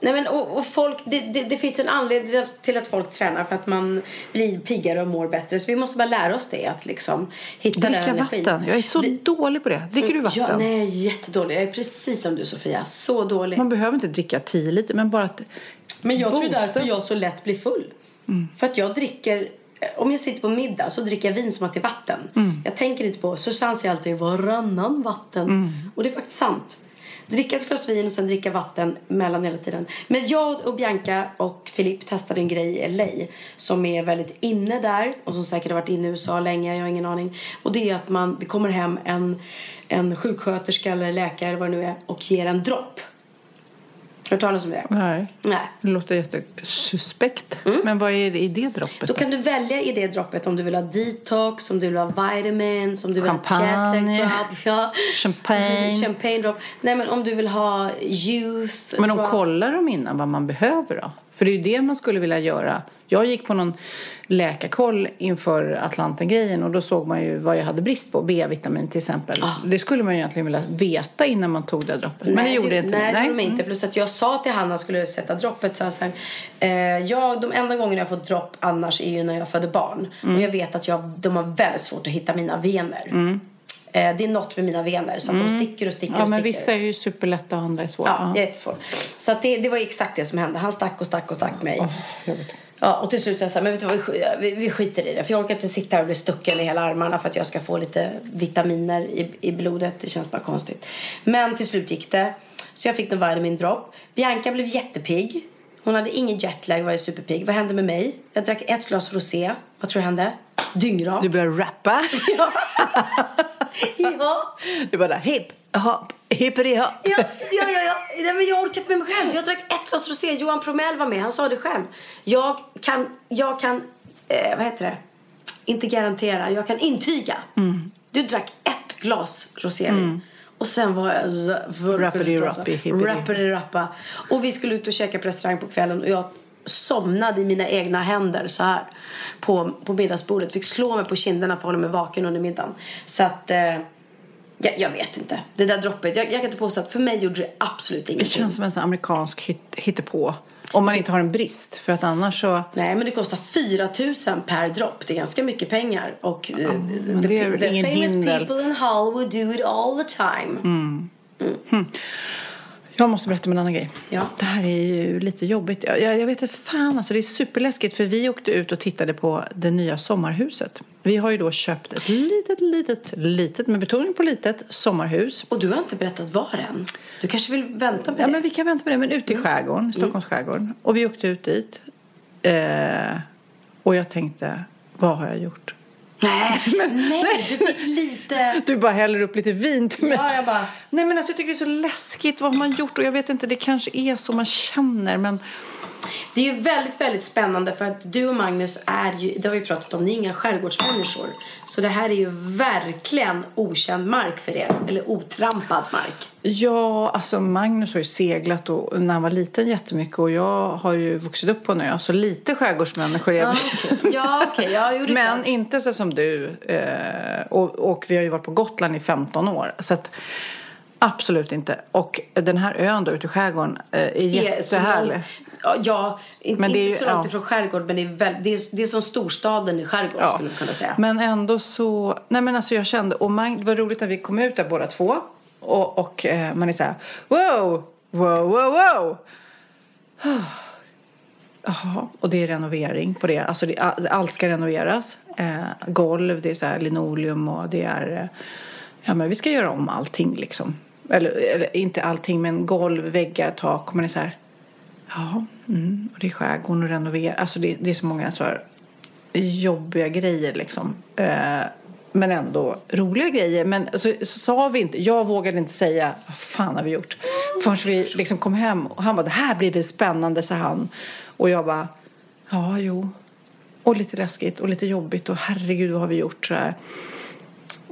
Nej, men, och, och folk, det, det, det finns en anledning till att folk tränar för att man blir piggare och mår bättre. Så vi måste bara lära oss det. Att liksom hitta den Dricka energin. vatten. Jag är så dålig på det. Dricker du vatten? Ja, nej, jättedålig. Jag är precis som du Sofia. Så dålig. Man behöver inte dricka 10 liter men bara att Men jag tror boosta. därför jag så lätt blir full. För att jag dricker, om jag sitter på middag så dricker jag vin som att det är vatten. Jag tänker inte på, Susanne säger alltid varannan vatten. Och det är faktiskt sant. Dricka ett glas vin och sen dricka vatten mellan hela tiden. Men jag och Bianca och Filip testade en grej i LA som är väldigt inne där och som säkert har varit inne i USA länge, jag har ingen aning. Och det är att man, det kommer hem en, en sjuksköterska eller läkare eller vad det nu är och ger en dropp. Har du talas om det? Nej. Nej. Det låter jättesuspekt. Men vad är det i det droppet? Då kan du välja i det droppet om du vill ha detox, om du vill ha vitamins, om du vill Champagne. ha drop, ja. Champagne. champagne drop. Nej men om du vill ha youth Men de drop. kollar de innan vad man behöver då? För det är ju det man skulle vilja göra. Jag gick på någon läkarkoll inför Atlanten-grejen och då såg man ju vad jag hade brist på. B-vitamin till exempel. Det skulle man ju egentligen vilja veta innan man tog det droppet. Men det gjorde det, inte Nej, det gjorde de inte. Plus att jag sa till Hanna skulle sätta droppet så här, eh, jag, de enda gångerna jag fått dropp annars är ju när jag födde barn. Mm. Och jag vet att jag, de har väldigt svårt att hitta mina vener. Eh, det är något med mina vener så att de sticker och sticker Mm. Ja, och men sticker. vissa är ju superlätta och andra är svåra. Ja, jättesvårt. Så att det, det var exakt det som hände. Han stack och stack och stack mig. jobbigt. Ja, och till slut sa jag så här, men vet du vad, vi, vi, skiter i det. För jag orkar inte sitta här och bli stucken i hela armarna för att jag ska få lite vitaminer i, i blodet. Det känns bara konstigt. Men till slut gick det. Så jag fick en vitamin-dropp. Bianca blev jättepigg. Hon hade ingen jetlag, var ju superpigg. Vad hände med mig? Jag drack ett glas rosé. Vad tror du hände? Dyngrak. Du börjar rappa. ja. Du bara hipp, hopp, hippity hopp. Ja, ja, ja, ja. Nej, men jag orkar inte med mig själv. Jag drack ett glas rosé. Johan Promell var med. Han sa det själv. Jag kan, jag kan eh, vad heter det? Inte garantera. Jag kan intyga. Du drack ett glas rosévin. Och sen var jag. Rappity-rappa. Och vi skulle ut och käka på restaurang på kvällen. Och jag somnade i mina egna händer så här på, på middagsbordet. Fick slå mig på kinderna för att hålla mig vaken under middagen. Så att... Eh, jag, jag vet inte. Det där droppet. Jag, jag kan inte påstå att för mig gjorde det absolut Det ingenting. känns som en sån amerikansk hit, hittepå. Om man inte har en brist. För att annars så... Nej, men det kostar 4 000 per dropp. Det är ganska mycket pengar. Och eh, men the, det the ingen famous hinder. people in Hollywood do it all the time. Jag måste berätta om en annan grej. Ja. Det här är ju lite jobbigt. Jag, jag, jag vet inte fan, alltså det är superläskigt för vi åkte ut och tittade på det nya sommarhuset. Vi har ju då köpt ett litet, litet, litet, med betoning på litet, sommarhus. Och du har inte berättat var än. Du kanske vill vänta med Ja, det? men vi kan vänta med det, men ute i skärgården, i Stockholms skärgård. Och vi åkte ut dit. Eh, och jag tänkte, vad har jag gjort? Nej, nej, du fick lite... Du bara häller upp lite vin till mig. Ja, jag bara... Nej men alltså jag tycker det är så läskigt. Vad har man gjort? Och jag vet inte, det kanske är så man känner men... Det är ju väldigt, väldigt spännande för att du och Magnus är ju, det har vi pratat om, ni är inga skärgårdsmänniskor. Så det här är ju verkligen okänd mark för er, eller otrampad mark. Ja, alltså Magnus har ju seglat och, när han var liten jättemycket och jag har ju vuxit upp på en ö så lite skärgårdsmänniskor är Ja, vi. okej. Ja, okej. Ja, jo, Men klart. inte så som du. Eh, och, och vi har ju varit på Gotland i 15 år. Så att, absolut inte. Och den här ön då ute i skärgården eh, är jättehärlig. Ja, Ja, inte ju- så långt ja. ifrån skärgård men det är, väl, det är, det är som storstaden i skärgård skulle man kunna säga. Men ändå så... Nej men alltså jag kände... Och Mag, det var roligt när vi kom ut där båda två. Och, och eh, man är så här... Wow! Wow, wow, wow! Jaha, och det är renovering på det. Alltså det, allt ska renoveras. Eh, golv, det är så här linoleum och det är... Eh, ja men vi ska göra om allting liksom. Eller, eller inte allting men golv, väggar, tak. Och man är så här... Ja, mm, och det är skärgården och renovera. Alltså det, det är så många så här jobbiga grejer liksom. Eh, men ändå roliga grejer. Men så, så sa vi inte, jag vågade inte säga vad fan har vi gjort? Förrän vi liksom kom hem och han bara det här blir väl spännande sa han. Och jag bara ja jo. Och lite läskigt och lite jobbigt och herregud vad har vi gjort så här.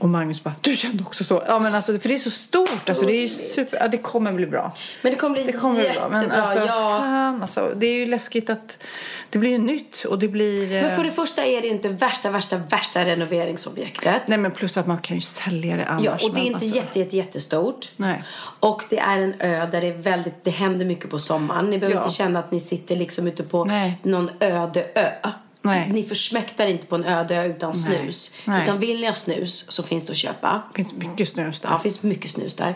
Och Magnus bara, du kände också så. Ja men alltså för det är så stort. Alltså det är super, ja det kommer bli bra. Men det kommer bli Det kommer bli bra. Men alltså ja. fan alltså. Det är ju läskigt att det blir ju nytt och det blir... eh, Men för det första är det inte värsta, värsta, värsta renoveringsobjektet. Nej men plus att man kan ju sälja det annars. Ja, och det är inte alltså- jätte, jätte, jättestort. Nej. Och det är en ö där det är väldigt, det händer mycket på sommaren. Ni behöver Ja. inte känna att ni sitter liksom ute på Nej. någon öde ö. Nej. Ni försmäktar inte på en öde ö utan Nej. snus. Nej. Utan vill ni ha snus så finns det att köpa. Det finns mycket snus där. Ja, det finns mycket snus där.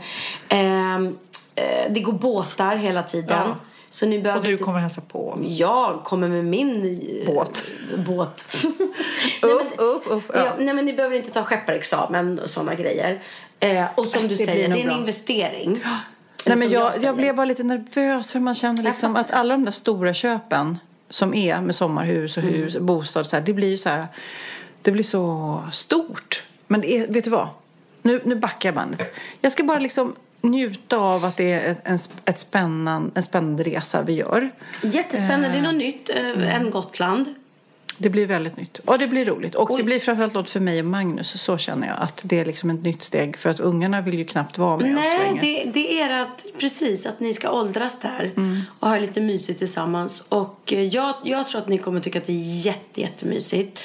Ehm, eh, det går båtar hela tiden. Ja. Så ni behöver Och du kommer hälsa på. Jag kommer med min eh, Båt. båt. Uff, uff, uff. Ja. Ja. nej, men ni behöver inte ta skepparexamen och sådana grejer. Eh, och som du Det säger, det är en bra. investering. Nej, men jag, säger. jag blev bara lite nervös för man känner liksom att alla de där stora köpen som är med sommarhus och Mm. hus, bostad så här, det blir ju så här, det blir så stort. Men det är, vet du vad? Nu, nu backar jag bandet. Jag ska bara liksom njuta av att det är ett, en, ett spännande, en spännande resa vi gör. Jättespännande. Det är något nytt eh, än Gotland. Det blir väldigt nytt. Och det blir roligt. Och det blir framförallt något för mig och Magnus. Så känner jag att det är liksom ett nytt steg. För att ungarna vill ju knappt vara med oss Nej, längre. det, det är att, precis att ni ska åldras där och ha lite mysigt tillsammans. Och eh, jag, jag tror att ni kommer tycka att det är jätte, jättemysigt.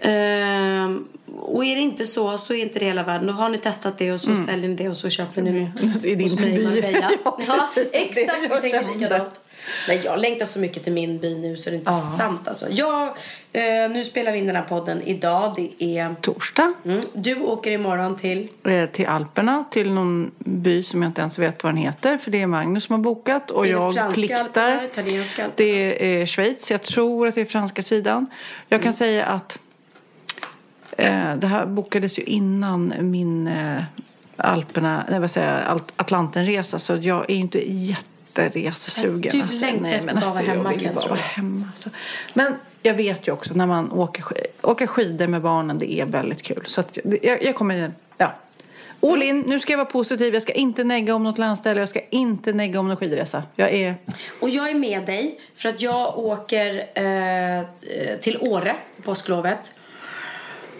Ehm, och är det inte så, så är inte det hela världen. Då har ni testat det och så säljer ni det och så köper ni något I din by. Ja. Det det exakt. jag tänker likadant. Nej, jag längtar så mycket till min by nu så det är inte Ja. sant alltså. Jag, eh, nu spelar vi in den här podden idag. Det är... Torsdag. Mm, du åker imorgon till... Eh, till Alperna, till någon by som jag inte ens vet vad den heter. För det är Magnus som har bokat och jag franska pliktar. Alperna, italienska Alperna? Det är Schweiz, jag tror att det är franska sidan. Jag kan säga att eh, det här bokades ju innan min eh, Alperna, nej vad säger jag, Atlantenresa. Så jag är ju inte jätteresesugen. Du längtar efter att bara vara jag hemma, vill ju bara vara hemma. Alltså. Men jag vet ju också när man åker, åker skidor med barnen, det är väldigt kul. Så att jag, jag kommer, ja. All in, nu ska jag vara positiv. Jag ska inte negga om något landställe. Jag ska inte negga om någon skidresa. Jag är... Och jag är med dig för att jag åker eh, till Åre på påsklovet.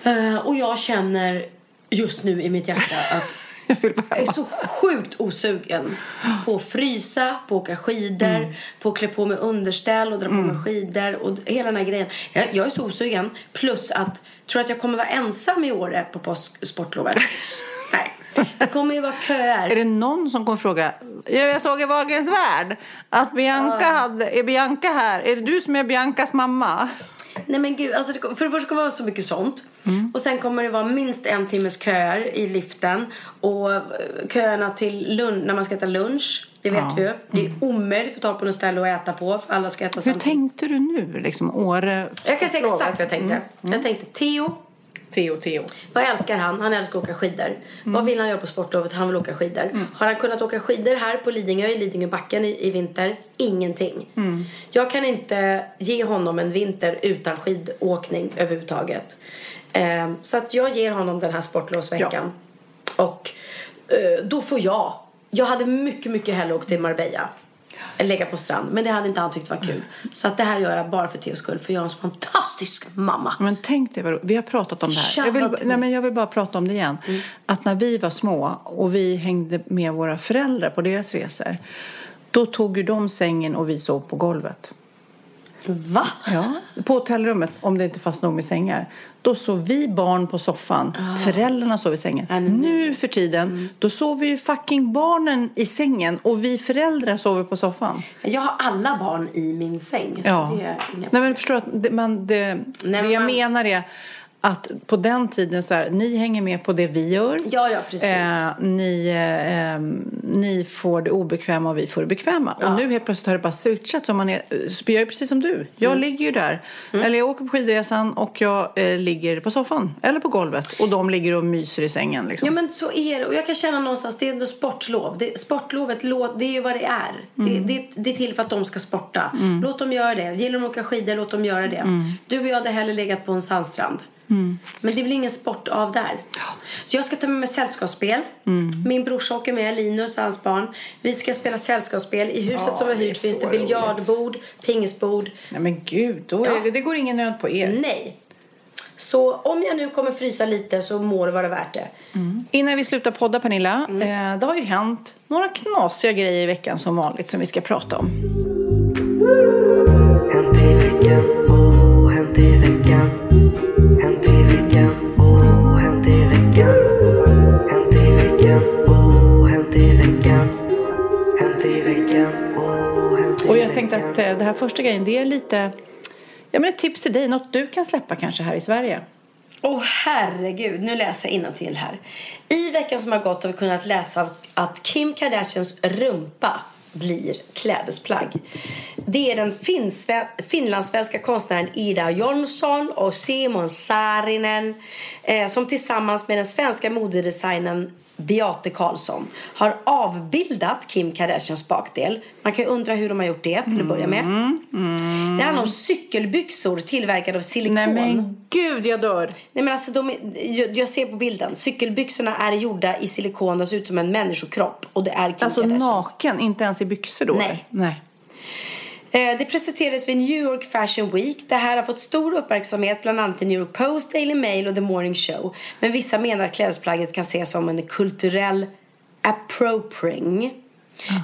Eh, och jag känner just nu i mitt hjärta att Jag vill vara jag är hemma. så sjukt osugen på att frysa, på att åka skidor, Mm. på att klä på mig underställ och dra på mig skidor och hela den här grejen. Jag, jag är så osugen. Plus att, tror att jag kommer vara ensam i Åre på påsksportlovet? Nej. Det kommer ju vara köer. Är det någon som kommer fråga? Ja, Jag såg i Wahlgrens värld att Bianca hade... Är Bianca här? Är det du som är Biancas mamma? Nej men gud, alltså det, för det första kommer det vara så mycket sånt. Och sen kommer det vara minst en timmes köer i liften. Och köerna till lunch, när man ska äta lunch, det vet Ja. vi ju. Det är omöjligt att få tag på något ställe att äta på för alla ska äta Hur samtidigt. tänkte du nu? Liksom Åre? Jag kan säga exakt vad jag tänkte. Jag tänkte Theo, Theo, Theo. Vad älskar han? Han älskar att åka skidor. Vad vill han göra på sportlovet? Han vill åka skidor. Har han kunnat åka skidor här på Lidingö, i Lidingöbacken i, i vinter? Ingenting. Jag kan inte ge honom en vinter utan skidåkning överhuvudtaget. Eh, så att jag ger honom den här sportlovsveckan. Och eh, då får jag. Jag hade mycket, mycket hellre åkt till Marbella. Lägga på strand. Men det hade inte han tyckt var kul. Så att det här gör jag bara för Theos skull. För jag är en så fantastisk mamma. Men tänk dig vad Vi har pratat om det här. Jag vill, nej, men jag vill bara prata om det igen. Att när vi var små och vi hängde med våra föräldrar på deras resor. Då tog ju de sängen och vi sov på golvet. Va? Ja, på hotellrummet om det inte fanns nog med sängar. Då sov vi barn på soffan. Föräldrarna sov i sängen. Nu för tiden, då sover ju fucking barnen i sängen och vi föräldrar sover på soffan. Jag har alla barn i min säng. Så Ja. det är inga... Nej men förstår att det, man, det, Nej, det jag man- menar är att på den tiden så här, ni hänger med på det vi gör. Ja, ja, precis. Eh, ni, eh, ni får det obekväma och vi får det bekväma. Och nu helt plötsligt har det bara switchat. Så man är, jag är precis som du. Jag Mm. ligger ju där. Eller jag åker på skidresan och jag eh, ligger på soffan. Eller på golvet. Och de ligger och myser i sängen. Liksom. Ja men så är det. Och jag kan känna någonstans, det är ändå sportlov. Det, sportlovet, det är ju vad det är. Mm. Det, det, det är till för att de ska sporta. Låt dem göra det. Gillar de att åka skidor, låt dem göra det. Mm. Du och jag hade hellre legat på en sandstrand. Men det blir ingen sport av där. Så jag ska ta med mig sällskapsspel. Mm. Min brorsa åker med, Linus och hans barn. Vi ska spela sällskapsspel. I huset Ja, som vi har det är hyrt finns det biljardbord, pingisbord. Nej men gud, då är, Ja. det går ingen nöd på er. Nej. Så om jag nu kommer frysa lite så må det vara värt det. Innan vi slutar podda Pernilla, eh, det har ju hänt några knasiga grejer i veckan som vanligt som vi ska prata om. Hänt i veckan, oh, hänt i veckan. Hänt i veckan, oh, hänt i veckan. Hänt i veckan, oh, hänt i veckan. Hänt i veckan, oh, hänt i Och jag veckan. tänkte att eh, det här första grejen, det är lite ja, men ett tips till dig, något du kan släppa kanske här i Sverige. Åh herregud, nu läser jag till här. I veckan som har gått har vi kunnat läsa av att Kim Kardashians rumpa blir klädesplagg. Det är den finsve- finlandssvenska konstnären Ida Jonsson och Simon Saarinen eh, som tillsammans med den svenska modedesignern Beate Karlsson har avbildat Kim Kardashians bakdel. Man kan undra hur de har gjort det till att börja med. Det handlar om cykelbyxor tillverkade av silikon. Nej men gud, jag dör! Nej, men alltså, de jag, jag ser på bilden. Cykelbyxorna är gjorda i silikon och ser ut som en människokropp. Och det är Kim Alltså Kardashians. naken, inte ens i byxor då? Nej. Nej. Eh, Det presenterades vid New York Fashion Week. Det här har fått stor uppmärksamhet bland annat i New York Post, Daily Mail och The Morning Show. Men vissa menar att klädesplagget kan ses som en kulturell appropriering.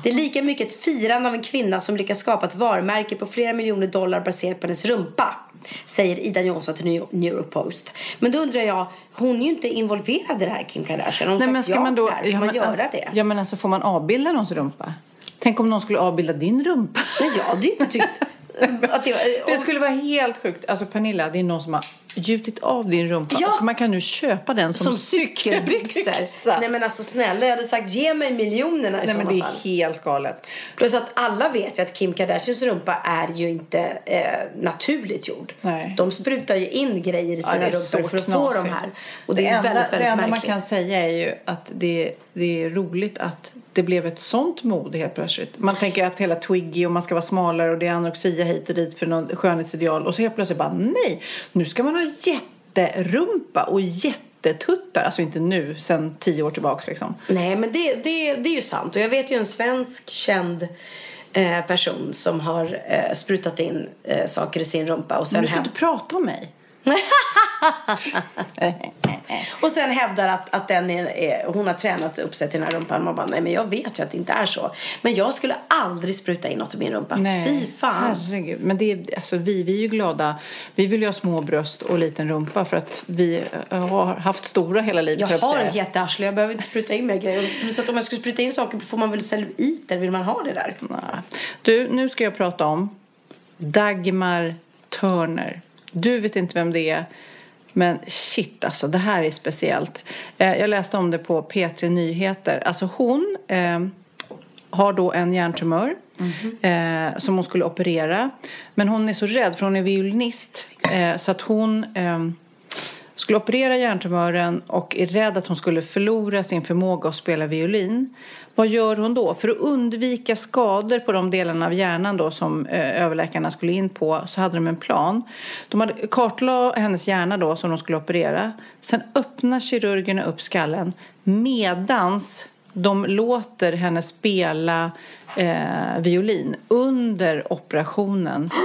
Det är lika mycket ett firande av en kvinna som lyckas skapa ett varumärke på flera miljoner dollar baserat på hennes rumpa. Säger Ida Jonsson till New York Post. Men då undrar jag, hon är ju inte involverad i det här Kim Kardashian. Hon ja till det här. Får ja, man men, göra det? Ja men alltså får man avbilda någons rumpa? Tänk om någon skulle avbilda din rumpa? Nej, jag hade ju inte tyckt att det var... Det skulle vara helt sjukt. Alltså Pernilla, det är någon som har gjutit av din rumpa Ja. och man kan nu köpa den som, Som cykelbyxor. Nej men alltså snälla, jag hade sagt ge mig miljonerna i Nej men det är fall. helt galet. Plus att alla vet ju att Kim Kardashians rumpa är ju inte eh, naturligt gjord. Nej. De sprutar ju in grejer i Ja, sina det är så rumpor för att få knasigt. de här. Och det, är enda, väldigt, väldigt det enda man kan säga är ju att det, det är roligt att det blev ett sånt mode helt plötsligt. Man tänker att hela Twiggy och man ska vara smalare och det är anorexia hit och dit för någon skönhetsideal och så helt plötsligt bara nej, nu ska man ha jätterumpa och jättetuttar. Alltså inte nu, sen tio år tillbaks liksom. Nej men det, det, det är ju sant. Och jag vet ju en svensk känd eh, person som har eh, sprutat in eh, saker i sin rumpa. Och Men sen du ska häv- inte prata om mig. Och sen hävdar att, att den är, är, hon har tränat upp sig till den här rumpan. Man bara, nej men jag vet ju att det inte är så. Men jag skulle aldrig spruta in något i min rumpa. Fy fan. Herregud. Men det är, alltså, vi, vi är ju glada. Vi vill ju ha små bröst och liten rumpa för att vi eh, har haft stora hela livet. Jag har ett jättearsle, jag behöver inte spruta in mer grejer. Plus att om jag skulle spruta in saker får man väl celluliter, vill man ha det där? Nej. Du, nu ska jag prata om Dagmar Turner. Du vet inte vem det är. Men shit alltså, det här är speciellt. Eh, jag läste om det på P3 Nyheter. Alltså hon eh, har då en hjärntumör eh, som hon skulle operera. Men hon är så rädd för hon är violinist. Eh, så att hon eh, skulle operera hjärntumören och är rädd att hon skulle förlora sin förmåga att spela violin. Vad gör hon då? För att undvika skador på de delarna av hjärnan då som eh, överläkarna skulle in på så hade de en plan. De hade kartlade hennes hjärna då som de skulle operera. Sen öppnar kirurgerna upp skallen medans de låter henne spela eh, violin under operationen.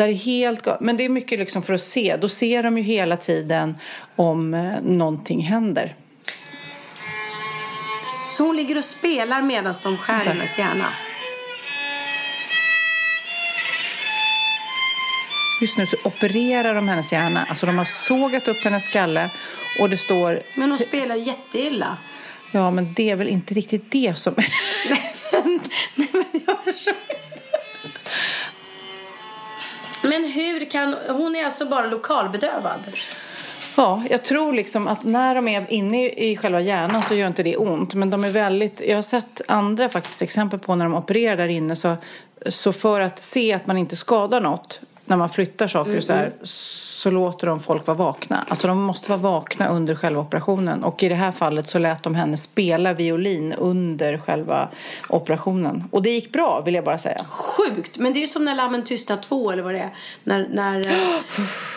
Det är helt Men det är mycket liksom för att se. Då ser de ju hela tiden om eh, någonting händer. Så hon ligger och spelar medan de skär hennes hjärna. Just nu så opererar de hennes hjärna. Alltså de har sågat upp hennes skalle och det står... Men hon spelar jätteilla. Ja, men det är väl inte riktigt det som... Men hur kan... Hon är alltså bara lokalbedövad? Ja, jag tror liksom att när de är inne i själva hjärnan så gör inte det ont. Men de är väldigt... Jag har sett andra faktiskt exempel på när de opererar där inne så, så för att se att man inte skadar något när man flyttar saker och så här så låter de folk vara vakna. Alltså de måste vara vakna under själva operationen. Och i det här fallet så lät de henne spela violin under själva operationen. Och det gick bra vill jag bara säga. Sjukt! Men det är ju som när Lammen tystnar 2 eller vad det är. När, när eh,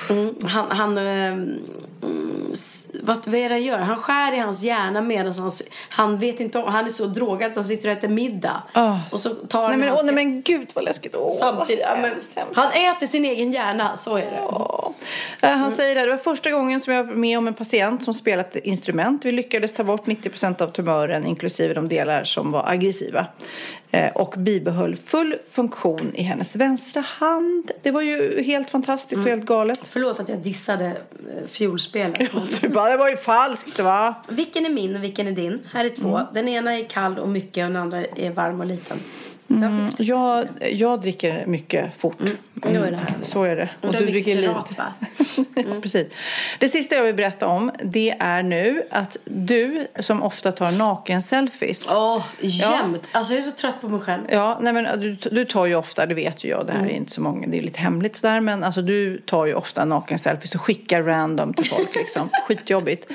mm, han, han eh, mm, vad, vad är det han gör? Han skär i hans hjärna medan han, han vet inte om, han är så drogad att han sitter och äter middag. Ah. Och så tar Nej men, han åh, nej men gud vad läskigt. Åh, Samtidigt, ja, men, hemskt, hemskt. han äter sin egen hjärna, så är det. Eh, Han säger det, det var första gången som jag var med om en patient som spelat instrument. Vi lyckades ta bort 90% av tumören inklusive de delar som var aggressiva. Eh, Och bibehöll full funktion i hennes vänstra hand. Det var ju helt fantastiskt och helt galet. Förlåt att jag dissade eh, fiolspelet. Du bara, det var ju falskt va? Vilken är min och vilken är din? Här är två. Mm. Den ena är kall och mycket och den andra är varm och liten. Mm, jag, jag dricker mycket fort. Mm, det här. Så är det. Och Och du dricker lite. ja, precis. Det sista jag vill berätta om det är nu att du som ofta tar naken-selfies. Åh, jämt. Alltså jag är så trött på mig själv. Ja, nej men du, du tar ju ofta, det vet ju jag, det här är inte så många, det är lite hemligt sådär, men alltså du tar ju ofta naken-selfies och skickar random till folk liksom. Skitjobbigt.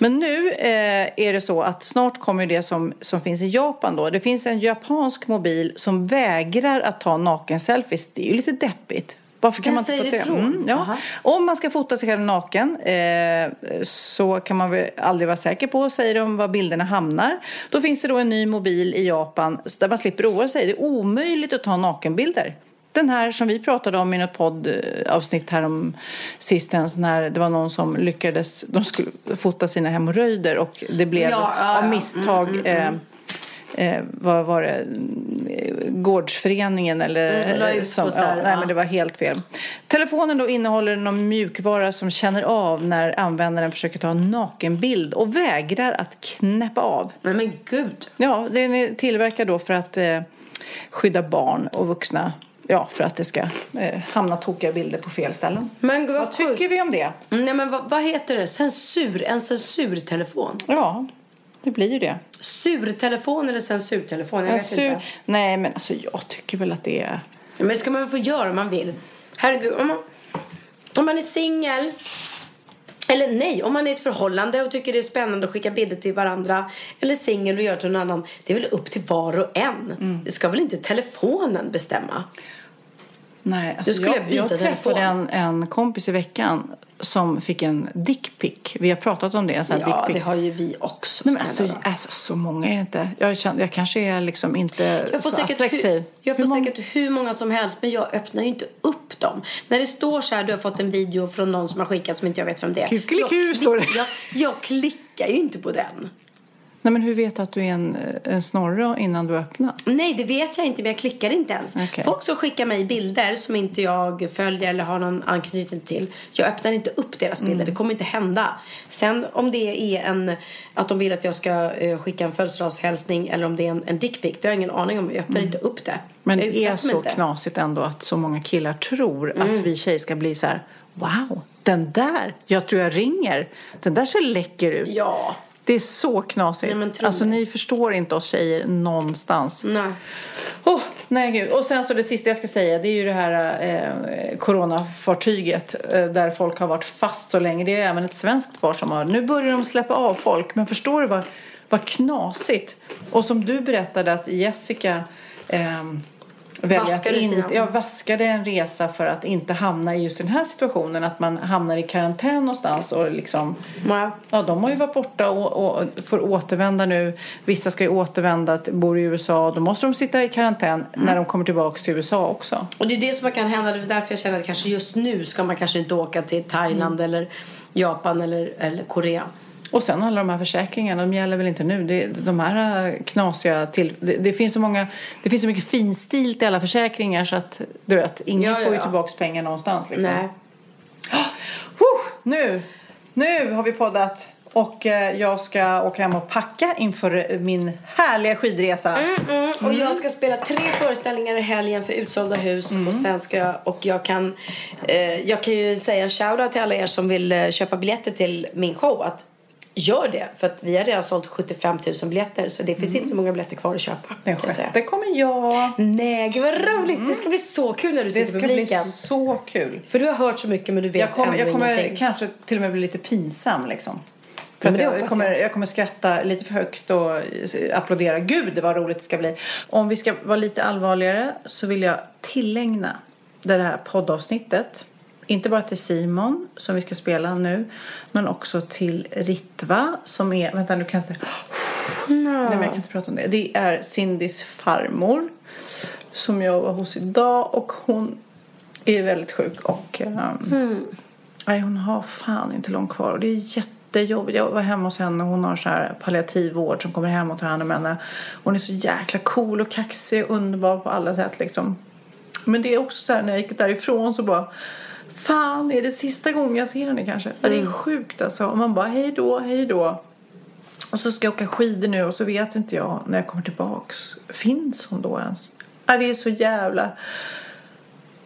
Men nu eh, är det så att snart kommer det som, som finns i Japan då. Det finns en japansk mobil som vägrar att ta naken-selfies. Det är ju lite deppigt. Varför kan Den man inte fotografera? ifrån? Mm, ja. Om man ska fota sig själv naken eh, så kan man väl aldrig vara säker på, säger de, var bilderna hamnar. Då finns det då en ny mobil i Japan där man slipper oroa sig. Det är omöjligt att ta nakenbilder. Den här som vi pratade om i något poddavsnitt här om sistens när det var någon som lyckades, de skulle fota sina hemorrojder och det blev Ja, ja, av ja. misstag Mm, mm, mm. Eh, eh, vad var det, gårdsföreningen eller Mm, som, ja, nej men det var helt fel. Telefonen då innehåller någon mjukvara som känner av när användaren försöker ta en nakenbild och vägrar att knäppa av. Men, men gud. Ja, den är tillverkad då för att eh, skydda barn och vuxna. Ja, för att det ska eh, hamna tokiga bilder på fel ställen. Men gud, Vad tycker vi om det? Nej, men vad, vad heter det? Censur? En censurtelefon? Ja, det blir ju det. Surtelefon eller censurtelefon? Jag vet sur... inte. Nej, men alltså jag tycker väl att det är... Ja, Men det ska man väl få göra om man vill. Herregud, om man, om man är singel eller nej, om man är i ett förhållande och tycker det är spännande att skicka bilder till varandra eller singel och göra till någon annan. Det är väl upp till var och en. Mm. Det ska väl inte telefonen bestämma? Nej, alltså skulle jag, jag jag träffade en, en kompis i veckan som fick en dickpic. Vi har pratat om det. Sån här Ja, det har ju vi också. Nej, men alltså, alltså, så många är det inte. Jag, känner, jag kanske är liksom inte Jag får, så säkert attraktiv. hur, jag får Hur många- säkert hur många som helst men jag öppnar ju inte upp dem. När det står så här, du har fått en video från någon som har skickat som inte jag vet vem det är. Klick- står det. Jag, jag klickar ju inte på den. Nej, men hur vet du att du är en, en snorre innan du öppnar? Nej, det vet jag inte, men jag klickar inte ens. Okej. Folk som skickar mig bilder som inte jag följer eller har någon anknytning till. Jag öppnar inte upp deras bilder, Mm. det kommer inte hända. Sen om det är en, att de vill att jag ska eh, skicka en födelsedagshälsning eller om det är en, en dickpic, det har jag ingen aning om. Jag öppnar inte upp det. Mm. Men det är så inte. knasigt ändå att så många killar tror Mm. att vi tjejer ska bli så här Wow, den där, jag tror jag ringer. Den där ser läcker ut. Ja. Det är så knasigt. Nej, alltså mig. ni förstår inte oss tjejer någonstans. Nej. Oh, Nej, gud. Och sen så det sista jag ska säga det är ju det här eh, coronafartyget eh, där folk har varit fast så länge. Det är även ett svenskt par som har. Nu börjar de släppa av folk, men förstår du vad, vad knasigt? Och som du berättade att Jessica ehm, väljer att inte, ja, vaskade en resa för att inte hamna i just den här situationen. Att man hamnar i karantän någonstans och liksom... Ja, de har ju varit borta och, och får återvända nu. Vissa ska ju återvända, bor i USA. Då måste de sitta i karantän när de kommer tillbaka till USA också. Och det är det som kan hända. Det är därför jag känner att kanske just nu ska man kanske inte åka till Thailand eller Japan eller, eller Korea. Och sen alla de här försäkringarna, de gäller väl inte nu. Det, de här äh, knasiga till... Det, det, finns så många... Det finns så mycket finstilt i alla försäkringar så att du vet, ingen Ja, ja, får ju tillbaka pengar någonstans liksom. Nej. Huh, nu, nu har vi poddat och eh, jag ska åka hem och packa inför min härliga skidresa. Mm, och jag ska spela tre föreställningar i helgen för utsålda hus. Och sen ska jag, och jag kan, eh, jag kan ju säga en shoutout till alla er som vill köpa biljetter till min show. Att gör det, för att vi har redan sålt 75 000 biljetter. Så det finns inte så många biljetter kvar att köpa. Den sjätte kommer jag. Nej, gud vad roligt. Det ska bli så kul när du Det sitter i ska bli publiken. så kul. För du har hört så mycket men du vet Jag kommer, ändå jag kommer ingenting. kanske till och med bli lite pinsam liksom. För Ja, det jag, kommer, jag kommer skratta lite för högt och applådera. Gud vad roligt det ska bli. Om vi ska vara lite allvarligare så vill jag tillägna det här poddavsnittet. Inte bara till Simon som vi ska spela nu. Men också till Ritva som är, vänta nu kan jag inte. Nej men jag kan inte prata om det. Det är Cindys farmor. Som jag var hos idag och hon är väldigt sjuk och ehm, Nej, hon har fan inte långt kvar. Och det är jättejobbigt. Jag var hemma hos henne och hon har så här palliativvård som kommer hem och tar hand om henne. Hon är så jäkla cool och kaxig och underbar på alla sätt liksom. Men det är också så här när jag gick därifrån så bara Fan, är det sista gången jag ser henne kanske? Ja, Det är sjukt alltså. Och man bara hej då, hej då. Och så ska jag åka skidor nu och så vet inte jag när jag kommer tillbaks. Finns hon då ens? Ja, det är så jävla...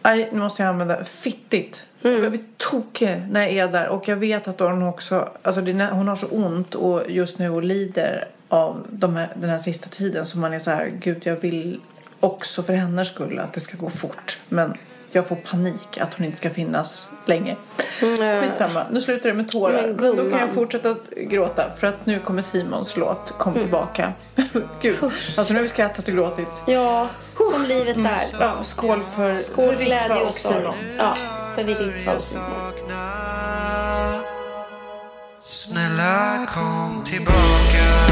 Nej, nu måste jag använda fittigt. Jag blir tokig när jag är där. Och jag vet att hon också... Alltså det, hon har så ont och just nu och lider av de här, den här sista tiden. Så man är så här, gud jag vill också för hennes skull att det ska gå fort. Men jag får panik att hon inte ska finnas länge. Skitsamma, nu slutar det med tårar. Men då kan jag fortsätta gråta. För att nu kommer Simons låt Kom tillbaka. gud, alltså nu har vi skrattat och gråtit. Ja, som livet är. Ja, skål för, Skål, för glädje och och sorg. Simon. Ja, för vi Ritva och Simon. Snälla kom tillbaka